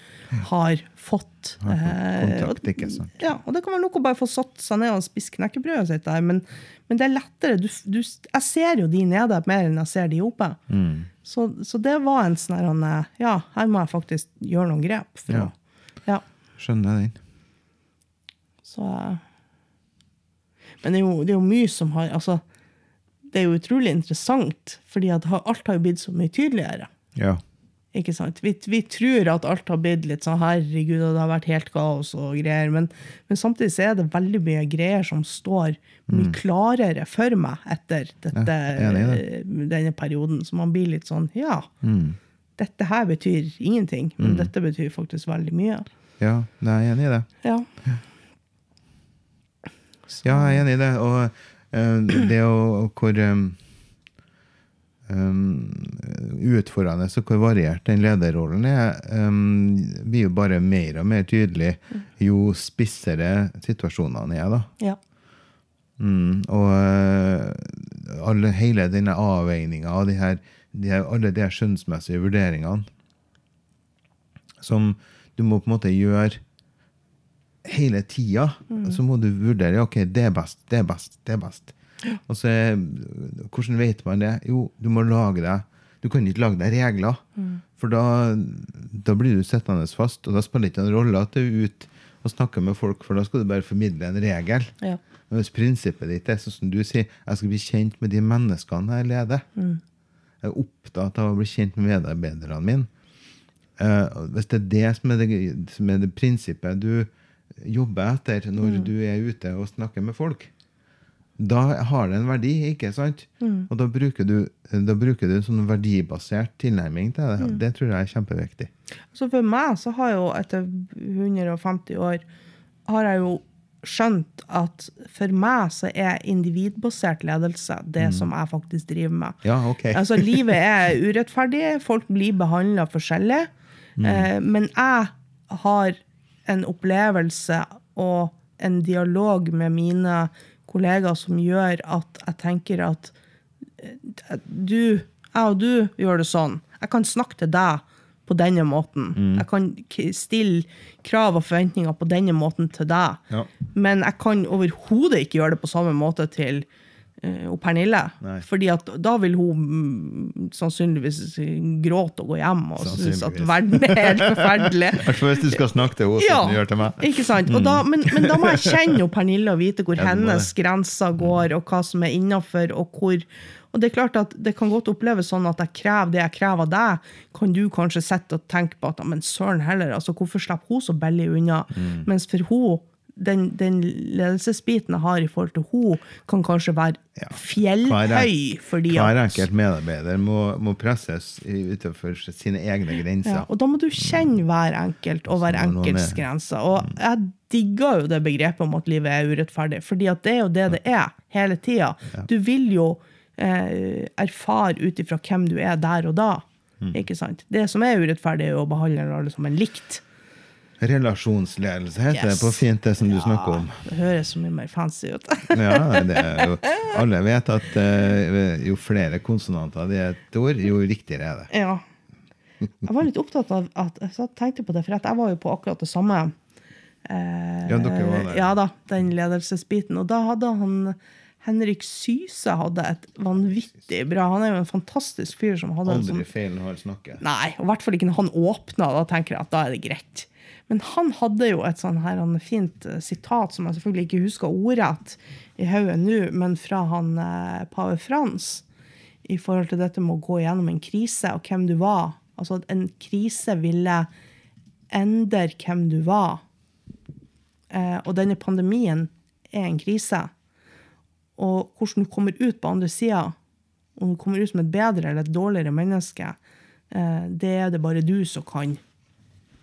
har fått Eh, kontakt, ikke sant? Ja, og det kan være nok å bare få satt seg ned og spise knekkebrødet sitt der, men, men det er lettere. Du, du, jeg ser jo de nede mer enn jeg ser de oppe. Mm. Så, så det var en sånn her, eh, Ja, her må jeg faktisk gjøre noen grep. For Ja. ja, Skjønner den. så eh, Men det er, jo, det er jo mye som har altså, Det er jo utrolig interessant, fordi alt har jo blitt så mye tydeligere. Ja. Ikke sant? Vi, vi tror at alt har blitt litt sånn herregud, og det har vært helt kaos og greier, men, men samtidig så er det veldig mye greier som står mye klarere for meg etter dette, Ja, det. eh, denne perioden. Så man blir litt sånn ja, dette her betyr ingenting, men dette betyr faktisk veldig mye. ja, jeg er enig i det. Ja. Ja, jeg er enig i det. Og uh, det å hvor um, um, utfordrende og hvor variert den lederrollen er, um, blir jo bare mer og mer tydelig jo spissere situasjonene er. da. ja. Mm, og eh, alle, hele denne avveininga og de her, de her, alle de her skjønnsmessige vurderingene som du må på en måte gjøre hele tida. Så må du vurdere ok, det er best, det er best, det er best. Og så er, Hvordan vet man det? Jo, du må lage deg Du kan ikke lage deg regler. For da, da blir du sittende fast, og da spiller det ikke en rolle at du er ute og snakker med folk, for da skal du bare formidle en regel. Ja. Men hvis prinsippet ditt er sånn som du sier, jeg skal bli kjent med de menneskene jeg leder. Jeg er opptatt av å bli kjent med medarbeiderne mine. Uh, hvis det er det som er det, som er det prinsippet du jobber etter når du er ute og snakker med folk, da har det en verdi, ikke sant? Og da bruker du, da bruker du en sånn verdibasert tilnærming til det. Det tror jeg er kjempeviktig. Så for meg så har jo etter 150 år har jeg jo skjønt at for meg så er individbasert ledelse det som jeg faktisk driver med. Ja, ok. Altså, livet er urettferdig, folk blir behandla forskjellig. Eh, men jeg har en opplevelse og en dialog med mine kollegaer som gjør at jeg tenker at eh, du, jeg og du gjør det sånn. Jeg kan snakke til deg på denne måten. Jeg kan stille krav og forventninger på denne måten til deg. Ja. Men jeg kan overhodet ikke gjøre det på samme måte til og Pernille. Nei. Fordi at da vil hun mm, sannsynligvis gråte og gå hjem og synes at verden er helt forferdelig. I hvert fall hvis du skal snakke til henne som du gjør til meg. Ikke sant? Da, men, men da må jeg kjenne jo Pernille og vite hvor Ja, hennes grenser går, og hva som er innafor, og hvor og det er klart at det kan godt oppleves sånn at jeg krever det jeg krever av deg. Kan du kanskje sitte og tenke på at men søren heller, altså hvorfor slipper hun så billig unna? Mm. Mens for hun, den, den ledelsesbiten jeg har i forhold til hun, kan kanskje være fjellhøy. fordi Hver enkelt medarbeider må, må presses utenfor sine egne grenser. Ja, og da må du kjenne hver enkelt og hver enkelts grenser. Og jeg digger jo det begrepet om at livet er urettferdig, fordi at det er jo det det er hele tida. Du vil jo eh, erfare ut ifra hvem du er der og da. Mm. Ikke sant? Det som er urettferdig, er å behandle alle som en likt. Relasjonsledelse heter Yes. det på fint, det som du snakker om. Det høres så mye mer fancy ut. Ja, det er jo, alle vet at uh, jo flere konsonanter det er et ord, jo riktigere er det. Ja. Jeg var litt opptatt av at jeg tenkte på det, for jeg var jo på akkurat det samme. Eh, Ja, dere var der. Ja da, den ledelsesbiten. Og da hadde han Henrik Syse hadde et vanvittig bra Han er jo en fantastisk fyr som hadde en sånn Aldri feil når han snakker. Nei, og i hvert fall ikke når han åpna. Da tenker jeg at da er det greit. Men han hadde jo et sånn her fint eh, sitat som jeg selvfølgelig ikke husker ordrett i hodet nå, men fra han eh, pave Frans i forhold til dette med å gå gjennom en krise og hvem du var. Altså at en krise ville endre hvem du var. Eh, og denne pandemien er en krise. Og hvordan du kommer ut på andre sida, om du kommer ut som et bedre eller et dårligere menneske, eh, det er det bare du som kan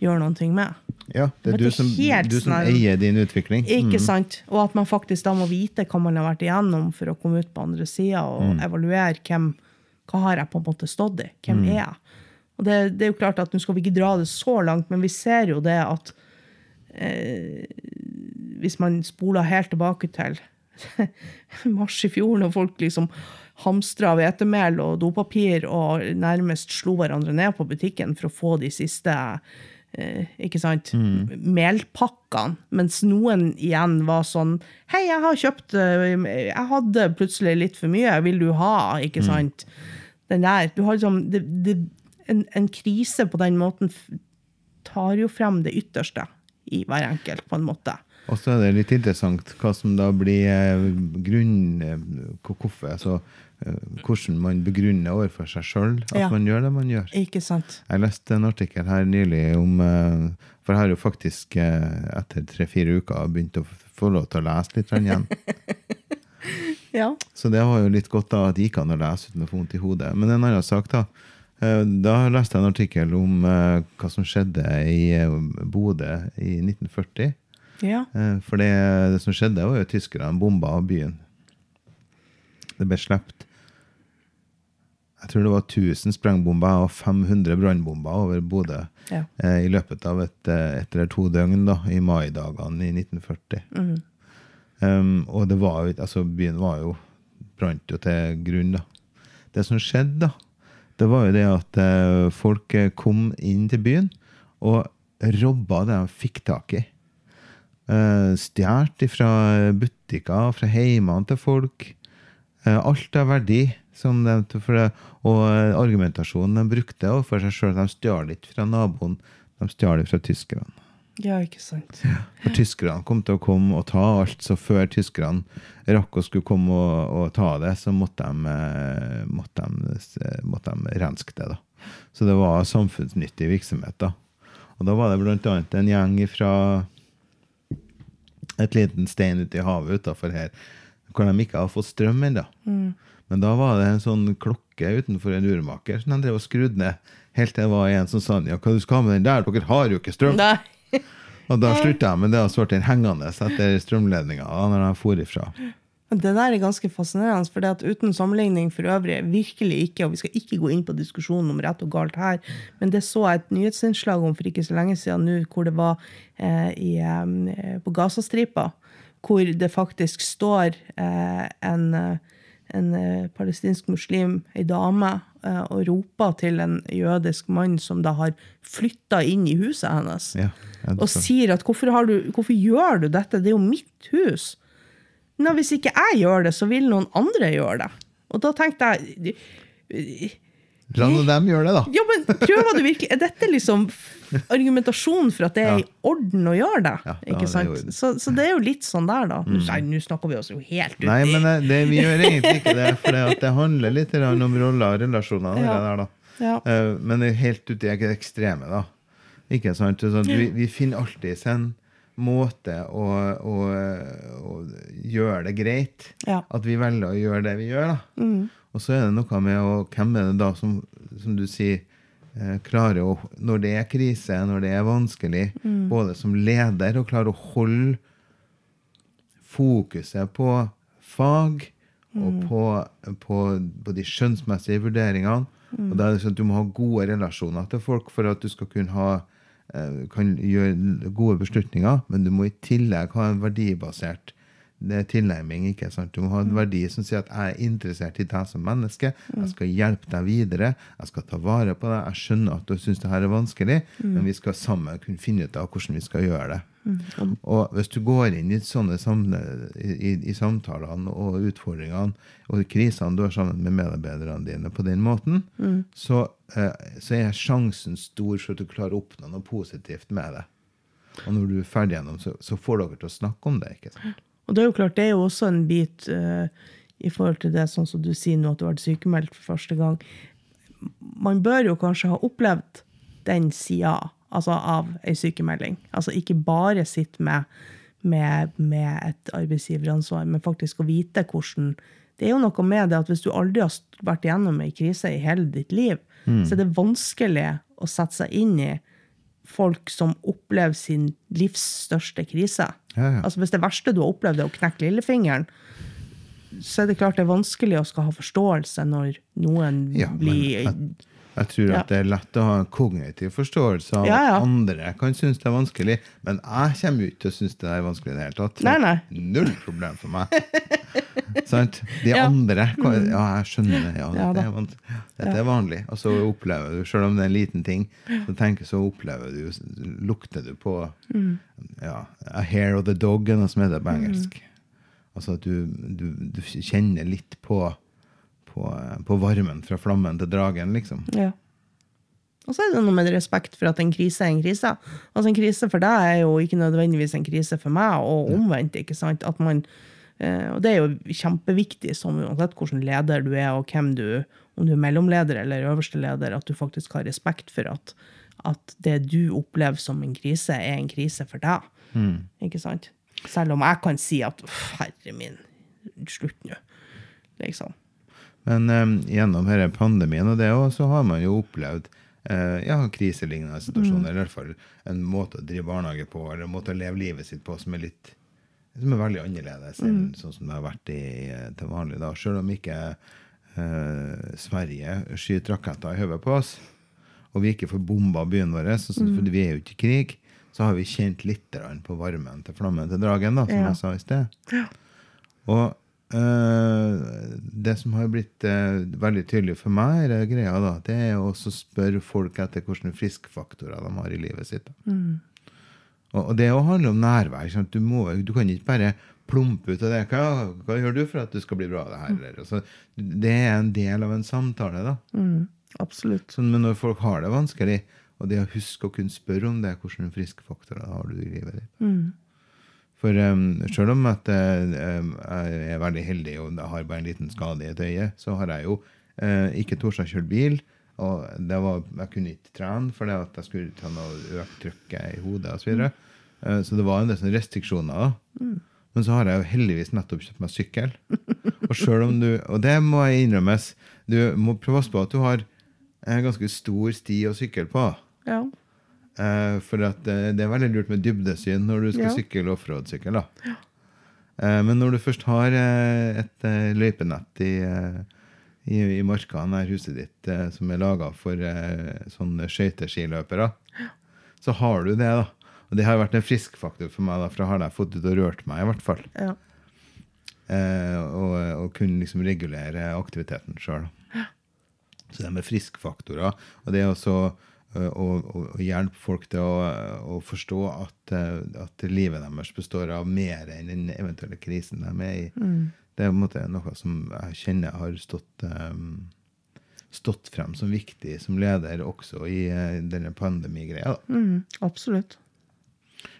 gjøre noe med. Ja, det er du det er som, du som eier din utvikling. Ikke sant? Og at man faktisk da må vite hva man har vært igjennom for å komme ut på andre sida og evaluere hvem, hva har jeg på en måte stått i. Hvem er jeg? Og det, det er jo klart at Nå skal vi ikke dra det så langt, men vi ser jo det at eh, hvis man spoler helt tilbake til mars i fjor, når folk liksom hamstra hvetemel og dopapir og nærmest slo hverandre ned på butikken for å få de siste ikke sant, melpakkene. Mens noen igjen var sånn Hei, jeg har kjøpt eh, Jeg hadde plutselig litt for mye, vil du ha? Ikke sant? Den der. Du har liksom det, det, en, en krise på den måten tar jo frem det ytterste i hver enkelt, på en måte. Og så er det litt interessant hva som da blir grunnen eh, Hvorfor, altså, eh, hvordan man begrunner overfor seg sjøl at Ja. man gjør det man gjør. Ikke sant? Jeg leste en artikkel her nylig om eh, For jeg har jo faktisk eh, etter tre-fire uker begynt å få lov til å lese litt igjen. Ja. Så det var jo litt godt da at det gikk an å lese uten å få vondt i hodet. Men en annen sak, da. Eh, Da leste jeg en artikkel om eh, hva som skjedde i eh, Bodø i 1940. ja. Eh, For det, det som skjedde, var jo tyskerne bomba byen. Det ble sluppet Jeg tror det var 1000 sprengbomber og 500 brannbomber over Bodø Ja. eh, i løpet av et, et, eller to døgn da, i maidagene i 1940. Um, og det var jo, altså byen var jo brant jo til grunn, da. Det som skjedde, da, det var jo det at eh, folk eh, kom inn til byen og robba det de fikk tak i. Uh, Stjålet fra butikker, fra heimene til folk. Eh, alt av verdi. Som de, for det, og eh, argumentasjonen de brukte overfor seg sjøl. De stjal ikke fra naboen, de stjal fra tyskerne. ja, ikke sant. For tyskerne kom til å komme og ta alt, så før tyskerne rakk å skulle komme og, og ta det, så måtte de, eh, måtte, de, måtte de renske det. da. Så det var samfunnsnyttig virksomhet. da. Og da var det annet en gjeng fra et liten stein ute i havet utafor her, hvor de ikke har fått strøm ennå. Men da var det en sånn klokke utenfor en urmaker som de drev og skrudde ned. Helt til det var en som sa ja, hva du skal med den der, dere har jo ikke strøm. Og da slutta jeg med det og så ble den hengende etter strømledninga når jeg for ifra. Det der er ganske fascinerende, for det at uten sammenligning for øvrig, virkelig ikke, og vi skal ikke gå inn på diskusjonen om rett og galt her, men det så jeg et nyhetsinnslag om for ikke så lenge siden nå, hvor det var eh, i, eh, på Gazastripa, hvor det faktisk står eh, en, eh, en eh, palestinsk muslim, ei dame, og roper til en jødisk mann som da har flytta inn i huset hennes Ja, og sier at hvorfor, har du, hvorfor gjør du dette? Det er jo mitt hus. Nei, hvis ikke jeg gjør det, så vil noen andre gjøre det. Og da tenkte jeg La nå dem gjøre det, da. Ja, men prøver du virkelig Er dette liksom argumentasjon for at det er i orden å gjøre det? Ja, ja, ikke sant? Det. Så, så det er jo litt sånn der, da. Mm. Nei, nå snakker vi oss jo helt ut Nei, men det, det, vi gjør egentlig ikke det, for det, handler litt om roller og relasjoner. Ja. der da. Eh, Men det helt uti det ekstreme, da. Ikke sant? Så vi, vi finner alltid en måte å, å, å gjøre det greit. Ja. At vi velger å gjøre det vi gjør. da. Og så er det noe med å, hvem er det da som, som du sier, eh, klarer å Når det er krise, når det er vanskelig, både som leder, og klare å holde fokuset på fag og på, på, på de skjønnsmessige vurderingene. Og da er det sånn at Du må ha gode relasjoner til folk for at du skal kunne ha eh, kan gjøre gode beslutninger, men du må i tillegg ha en verdibasert er tilnærming. ikke sant? Du må ha en verdi som sier at jeg er interessert i deg som menneske. Jeg skal hjelpe deg videre. Jeg skal ta vare på deg. Jeg skjønner at du syns det her er vanskelig, men vi skal sammen kunne finne ut av hvordan vi skal gjøre det. Og hvis du går inn i sånne samle, i, i, samtalene og utfordringene og krisene du har sammen med medarbeiderne dine på den måten, så, eh, så er sjansen stor for at du klarer å oppnå noe positivt med det. Og når du er ferdig gjennom, så, så får dere til å snakke om det. ikke sant? Og det er jo klart, det er jo også en bit uh, i forhold til det sånn som du sier nå, at du har vært sykemeldt for første gang. Man bør jo kanskje ha opplevd den sida altså av ei sykemelding. Altså ikke bare sitte med, med, med et arbeidsgiveransvar, men faktisk å vite hvordan Det er jo noe med det at hvis du aldri har vært igjennom ei krise i hele ditt liv, så er det vanskelig å sette seg inn i folk som opplever sin livs største krise. Ja, ja. Altså Hvis det verste du har opplevd, er å knekke lillefingeren, så er det klart det er vanskelig å skal ha forståelse når noen Ja, men blir jeg, tror Ja. at det er lett å ha en kognitiv forståelse av Ja, ja. at andre kan synes det er vanskelig, men jeg kommer jo ikke til å synes det er vanskelig i det hele tatt. Nei, nei. Null problem for meg. Sant? De. Mm. andre kan- Ja, jeg skjønner det. Ja, dette, er dette er vanlig. Og så opplever du, selv om det er en liten ting, så tenker så opplever du Lukter du på Mm. ja, A hair of the dog, er noe som heter på engelsk. Altså at du, du, du kjenner litt på, på, på varmen fra flammen til dragen, liksom. Ja. Og så er det noe med respekt for at en krise er en krise. Altså En krise for deg er jo ikke nødvendigvis en krise for meg, og omvendt. ikke sant? At man, eh, og det er jo kjempeviktig, som uansett hvilken leder du er, og hvem du om du er mellomleder eller øverste leder, at du faktisk har respekt for at, at det du opplever som en krise, er en krise for deg. Ikke sant? Selv om jeg kan si at herre min, slutt nå. Liksom. Men um, gjennom denne pandemien og det også, så har man jo opplevd eh, ja, kriselignende situasjoner. Eller i hvert fall en måte å drive barnehage på, eller en måte å leve livet sitt på som er litt som er veldig annerledes enn sånn som det har vært i, eh, til vanlig. da. Selv om ikke eh, Sverige skyter raketter i hodet på oss, og vi ikke får bomba byen vår, så, så, for vi er jo ikke i krig, så har vi kjent litt på varmen til flammen til dragen, da, som Ja. jeg sa i sted. Og eh, det som har blitt eh, veldig tydelig for meg, er det greia da, det er å spørre folk etter hvilke friskfaktorer de har i livet sitt. Da. Og, det å handle om nærvær. Du, må, du kan ikke bare plumpe ut av det. Hva, hva gjør du for at du skal bli bra av det her? Mm. Så, det er en del av en samtale. da. Absolutt. Så, men når folk har det vanskelig, og det å huske å kunne spørre om det, hvilke friskfaktorer har du i livet ditt? For um, selv om at eh, um, jeg er veldig heldig og har bare en liten skade i et øye, så har jeg jo uh, ikke tort å kjøre bil. Og var, jeg kunne ikke trene fordi at jeg skulle ta noe økt trykket i hodet osv. Så, videre. Eh, så det var en del sånne restriksjoner. da. Men så har jeg jo heldigvis nettopp kjøpt meg sykkel. Og selv om du, og det må jeg innrømmes, du må prøve å passe på at du har en ganske stor sti å sykle på. Ja. Eh, for at eh, det er veldig lurt med dybdesyn når du skal Ja. sykle offroad-sykkel. Ja. Eh, men når du først har eh, et eh, løypenett i, eh, i, i marka nær huset ditt som er laga for sånne skøyteskiløpere, så har du det. da. Og det har vært en frisk faktor for meg, da, for da har jeg fått ut og rørt meg, i hvert fall. ja. Eh, og, og kunne liksom regulere aktiviteten sjøl. Så det med friskfaktorer, og det er så, eh, og, og, og hjelpe folk til å, å forstå at, eh, at livet deres består av mer enn den eventuelle krisen de er i. Det er på en måte noe som jeg kjenner har stått, um, stått frem som viktig som leder også i uh, denne pandemigreia. Mm, absolutt.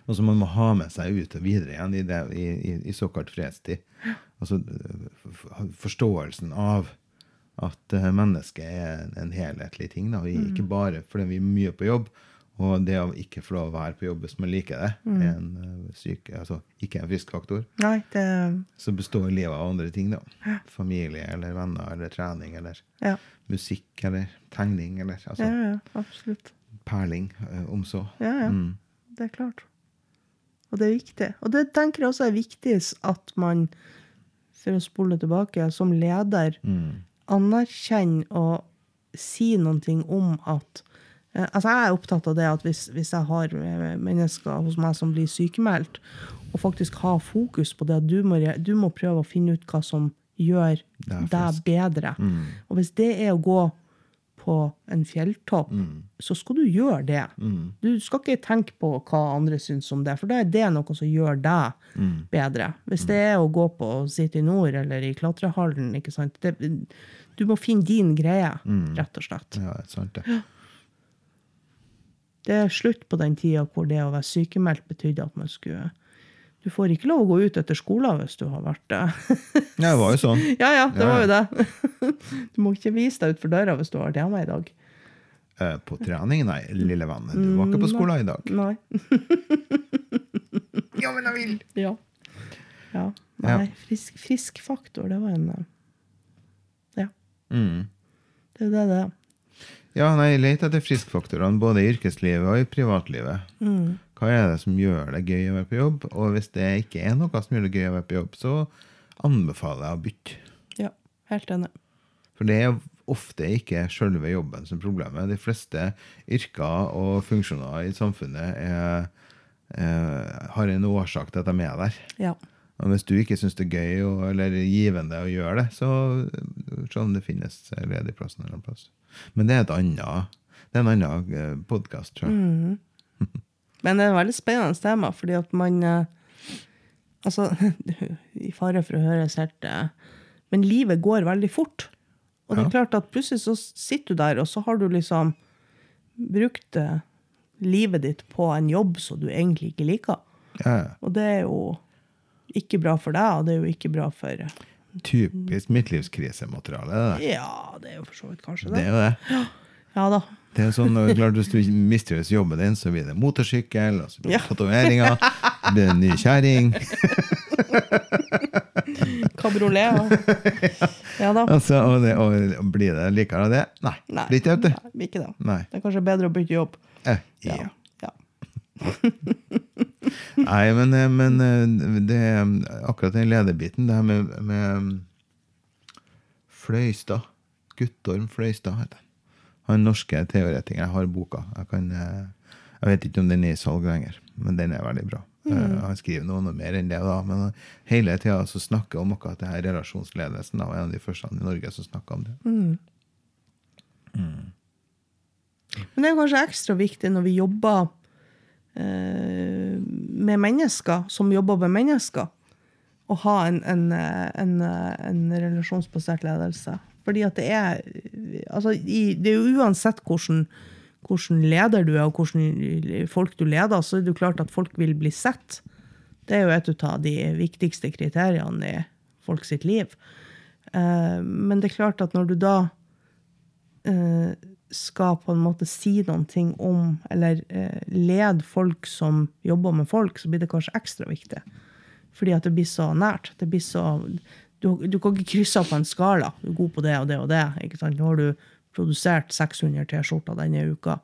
Og som man må ha med seg ut og videre igjen i, det, i, i, i såkalt fredstid. Altså forståelsen av at eh, mennesket er en, helhetlig ting. Da. Vi, Ikke bare fordi vi er mye på jobb, og det å ikke få lov å være på jobb hvis man liker det, er en eh, syk, altså, ikke en frisk faktor. Nei, det Så består livet av andre ting. da. Familie eller venner eller trening eller Ja. musikk eller tegning eller altså, Ja, ja, absolutt. perling, eh, om så. Ja, ja. Mm. Det er klart. Og det er viktig. Og det tenker jeg også er viktig at man, for å spole tilbake, som leder Mm. Anerkjenner og si ting om at eh, Altså, jeg er opptatt av det at hvis, hvis jeg har eh, mennesker hos meg som blir sykemeldt, og faktisk ha fokus på det at du må, du må prøve å finne ut hva som gjør deg bedre. Mm. Og hvis det er å gå på en fjelltopp, så skal du gjøre det. Du skal ikke tenke på hva andre syns om det, for da er det noe som gjør deg bedre. Hvis det er å gå på City Nord eller i klatrehallen, ikke sant? Det, du må finne din greie, rett og slett. Ja, det er sant det. Det er slutt på den tida hvor det å være sykemeldt betydde at man skulle Du får ikke lov å gå ut etter skolen hvis du har vært det. Ja, det var jo sånn. ja, ja, det Ja, var jo det. Du må ikke vise deg utfor døra hvis du har vært hjemme i dag. Eh, På trening, nei, lille venn. Du var ikke på skolen i dag. Nei. Ja, men jeg vil! Ja. ja. Ja. Nei, frisk, frisk faktor, det var en eh, Ja. Mm. Det er det det er. Ja, nei, jeg leter etter friskfaktorene både i yrkeslivet og i privatlivet. Mm. Hva er det som gjør det gøy å være på jobb? Og hvis det ikke er noe som gjør det gøy å være på jobb, så anbefaler jeg å bytte. Ja, helt enig. For det er ofte ikke selve jobben som er problemet. De fleste yrker og funksjoner i samfunnet er, er, har en årsak til at de er der. Ja. Og hvis du ikke syns det er gøy og, eller givende å gjøre det, så se om det finnes ledig plass en eller annen plass. Men det er et annet det er en annen podkast, tror jeg. Men det er et veldig spennende tema, fordi at man eh, Altså, i fare for å høres helt eh, Men livet går veldig fort. Og det er klart at plutselig så sitter du der, og så har du liksom brukt eh, livet ditt på en jobb som du egentlig ikke liker. Ja, Og det er jo ikke bra for deg, og det er jo ikke bra for typisk midtlivskrisemateriale. Ja, det er jo for så vidt kanskje det det. er jo det. Ja da. Det er sånn, og klart Hvis du mistrives jobben din, så blir det motorsykkel, og så blir det Ja. tatoveringer, så blir det ny kjerring. Kabriolet. Ja da. Altså, og, det, og blir det likere av det? Nei. Nei, Blir ikke det, nei, ikke det. Nei. Det er kanskje bedre å bytte jobb. Eh, ja. ja. Nei, men, eh, men det er akkurat den lederbiten, det her med, med Fløystad Guttorm Fløystad heter han. Han norske teoretikeren. Har boka. Jeg, kan, eh, jeg vet ikke om den er i salg lenger, men den er veldig bra. Mm. Han skriver noe, noe mer enn det, da, men hele tida snakker om akkurat det her relasjonsledelsen. Da, var en av de første i Norge som snakka om det. Men det er kanskje ekstra viktig når vi jobber eh, med mennesker, som jobber med mennesker, å ha en, en, eh, en, eh, en relasjonsbasert ledelse. Fordi at det er altså, Det er jo uansett hvordan, hvordan leder du er, og hvordan folk du leder, så er det jo klart at folk vil bli sett. Det er jo et av de viktigste kriteriene i folk sitt liv. Eh, men det er klart at når du da eh, skal på en måte si noen ting om, eller eh, lede folk som jobber med folk, så blir det kanskje ekstra viktig. Fordi at det blir så nært. Det blir så, du, du kan ikke krysse av på en skala. Du er god på det og det og det. ikke sant? Nå har du produsert 600 T-skjorter denne uka.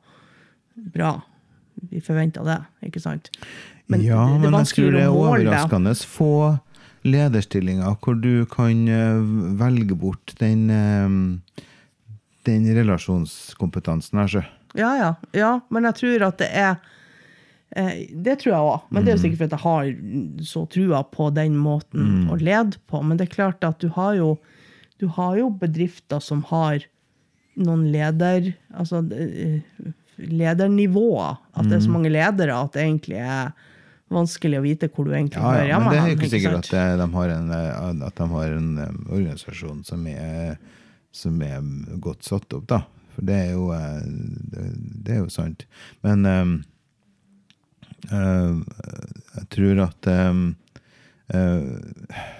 Bra. Vi forventer det, ikke sant? Men ja, det- det men jeg tror det er overraskende få lederstillinger hvor du kan eh, velge bort den, eh, den relasjonskompetansen her, sjø. Ja, ja, ja, men jeg tror at det er Det tror jeg òg, men det er jo sikkert fordi jeg har så trua på den måten å lede på. Men det er klart at du har jo, du har jo bedrifter som har noen leder Altså eh, ledernivåer. At det er så mange ledere at det egentlig er vanskelig å vite hvor du egentlig Mm. Ja, hører ja, hjemme. men det er jo ikke ikke sikkert sant? at eh, de har en, eh, at de har en eh, organisasjon som er, som er godt satt opp, da. For det er jo, eh, det, det er jo sant. Men eh, eh, jeg tror at eh, eh,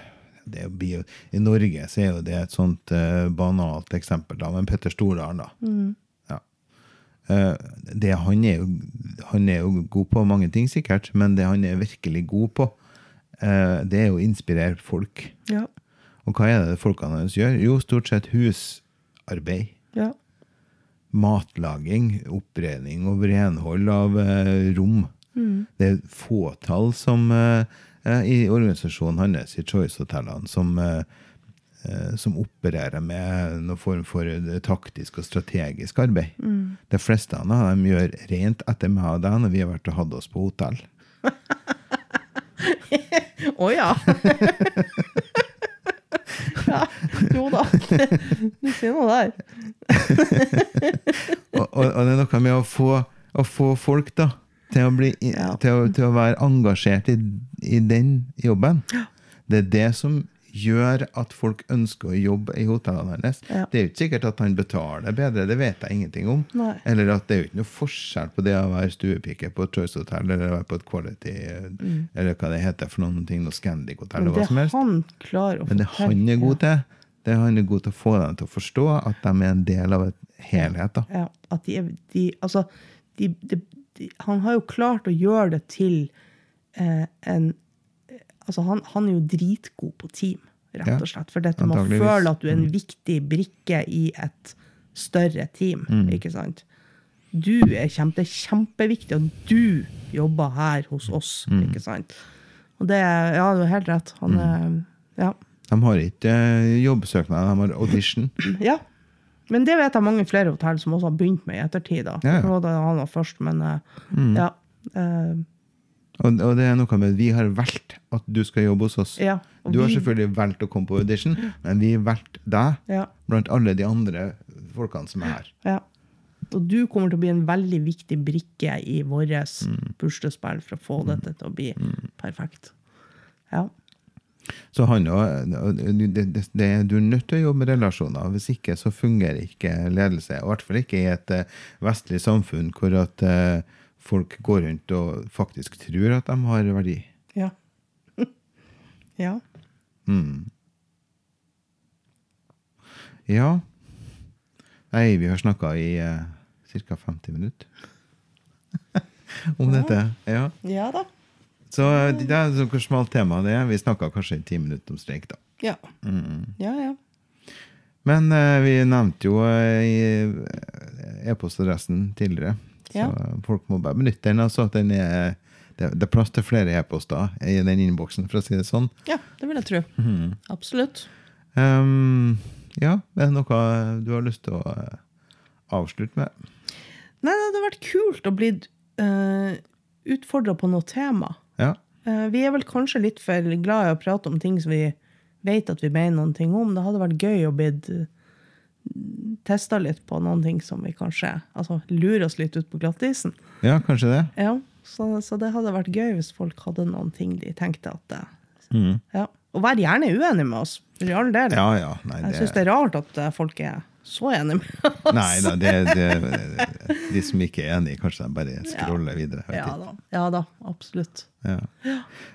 det jo I Norge så er jo det et sånt uh, banalt eksempel, da, men Petter Stordalen, da. Ja. Uh, det, han, er jo, han er jo god på mange ting, sikkert, men det han er virkelig god på, uh, det er å inspirere folk. Ja. Og hva er det folkene hans gjør? Jo, stort sett husarbeid. Ja. Matlaging, oppredning og renhold av eh, rom. Det er fåtall som eh, i organisasjonen hans, i Choice-hotellene, som, eh, eh, som opererer med noen form for taktisk og strategisk arbeid. De fleste av dem gjør rent etter meg og deg når vi har vært og hatt oss på hotell. Å ja! ja! Jo da. Du sier noe der. og, og, og det er noe med å få, å få folk da, til å, bli, til å, til å være engasjert i, i den jobben. Det er det som gjør at folk ønsker å jobbe i hotellene hennes. Ja. Det er jo ikke sikkert at han betaler bedre, det vet jeg ingenting om. Nei. Eller at det er jo ikke noe forskjell på det å være stuepike på et Choice Hotel eller være på et Quality, eller hva det heter for noen ting, noe Scandic Hotel, Mm. Eller hva som helst. Men det han er god til, det han er god til å få dem til å forstå at de er en del av et helhet. da. Ja, at de, de Altså, de, de, han har jo klart å gjøre det til eh, en Altså, han, han er jo dritgod på team, rett og slett. For dette med å føle at du er en viktig brikke i et større team, Mm. ikke sant? Du er kjempe, det er kjempeviktig at du jobber her hos oss, Mm. ikke sant? Og det ja, du har helt rett. Han er, ja. De har ikke eh, jobbsøknad, de har audition. Ja. Men det vet jeg mange flere hotell som også har begynt med i ettertid. da. Ja, ja. Det var han var først, men mm. ja. eh, Og, og det er noe med vi har valgt at du skal jobbe hos oss. Ja, Du har vi- selvfølgelig valgt å komme på audition, men vi har valgt deg blant alle de andre folkene som er her. ja. Og du kommer til å bli en veldig viktig brikke i vårt Mm. puslespill for å få dette til å bli perfekt. Ja. Så han det, det, Du er nødt til å jobbe med relasjoner. Hvis ikke så fungerer ikke ledelse. Og I hvert fall ikke i et eh, vestlig samfunn hvor at eh, folk går rundt og faktisk tror at de har verdi. Ja. ja. Ja. Nei, vi har snakka i uh, ca. 50 minutter om dette. Ja. Ja da. Så eh, det er så hvor smalt tema det er. Vi snakka kanskje i ti minutter om streik, da. Ja. Ja, ja. Men uh, vi nevnte jo uh, e-postadressen tidligere. Ja. Så folk må bare benytte den. altså at den er, det, er plass til flere e-poster i den innboksen, for å si det sånn. ja, det vil jeg tro. Mm. Absolutt. Um, ja, er det noe du har lyst til å avslutte med? Nei, det hadde vært kult å bli uh, utfordra på noe tema. Ja. Eh, vi er vel kanskje litt for glad i å prate om ting som vi vet at vi mener noen ting om. Det hadde vært gøy å bli testa litt på noen ting som vi kanskje altså, lurer oss litt ut på glattisen. ja, kanskje det. Ja, så, så det hadde vært gøy hvis folk hadde noen ting de tenkte at det, ja. Og vær gjerne uenig med oss, for all del. Ja, ja. Nei, Jeg syns det er rart at eh, folk er så enig med oss. Nei da, det, det, de som ikke er enig, kanskje de bare scroller videre. Ja da, ja da absolutt. Ja.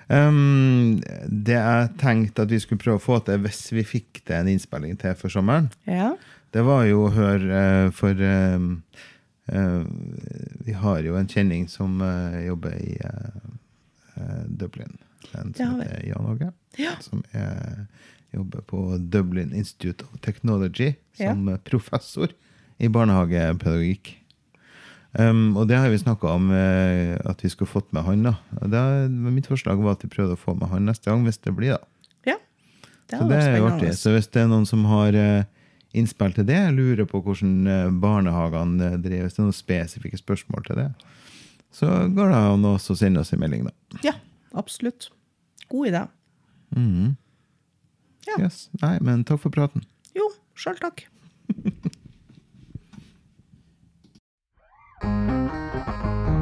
Um, det jeg tenkte at vi skulle prøve å få til hvis vi fikk til en innspilling til for sommeren, Ja. det var jo å høre eh, For um, uh, vi har jo en kjenning som uh, jobber i eh, Dublin. En som heter Jan Åge. Ja. Som er, jobber på Dublin Institute of Technology Ja. som professor i barnehagepedagogikk. Um, og det har vi snakka om uh, at vi skulle fått med han. da. Det, mitt forslag var at vi prøvde å få med han neste gang, hvis det blir. da. ja. Det Så det er jo artig. Så hvis det er noen som har uh, innspill til det, lurer på hvordan eh, barnehagene eh, driver, hvis det er noen spesifikke spørsmål til det, så går det an å sende oss en melding, da. Ja, absolutt. God idé. Ja. Yes. Nei, men takk for praten. Jo, sjøl takk. Thank you.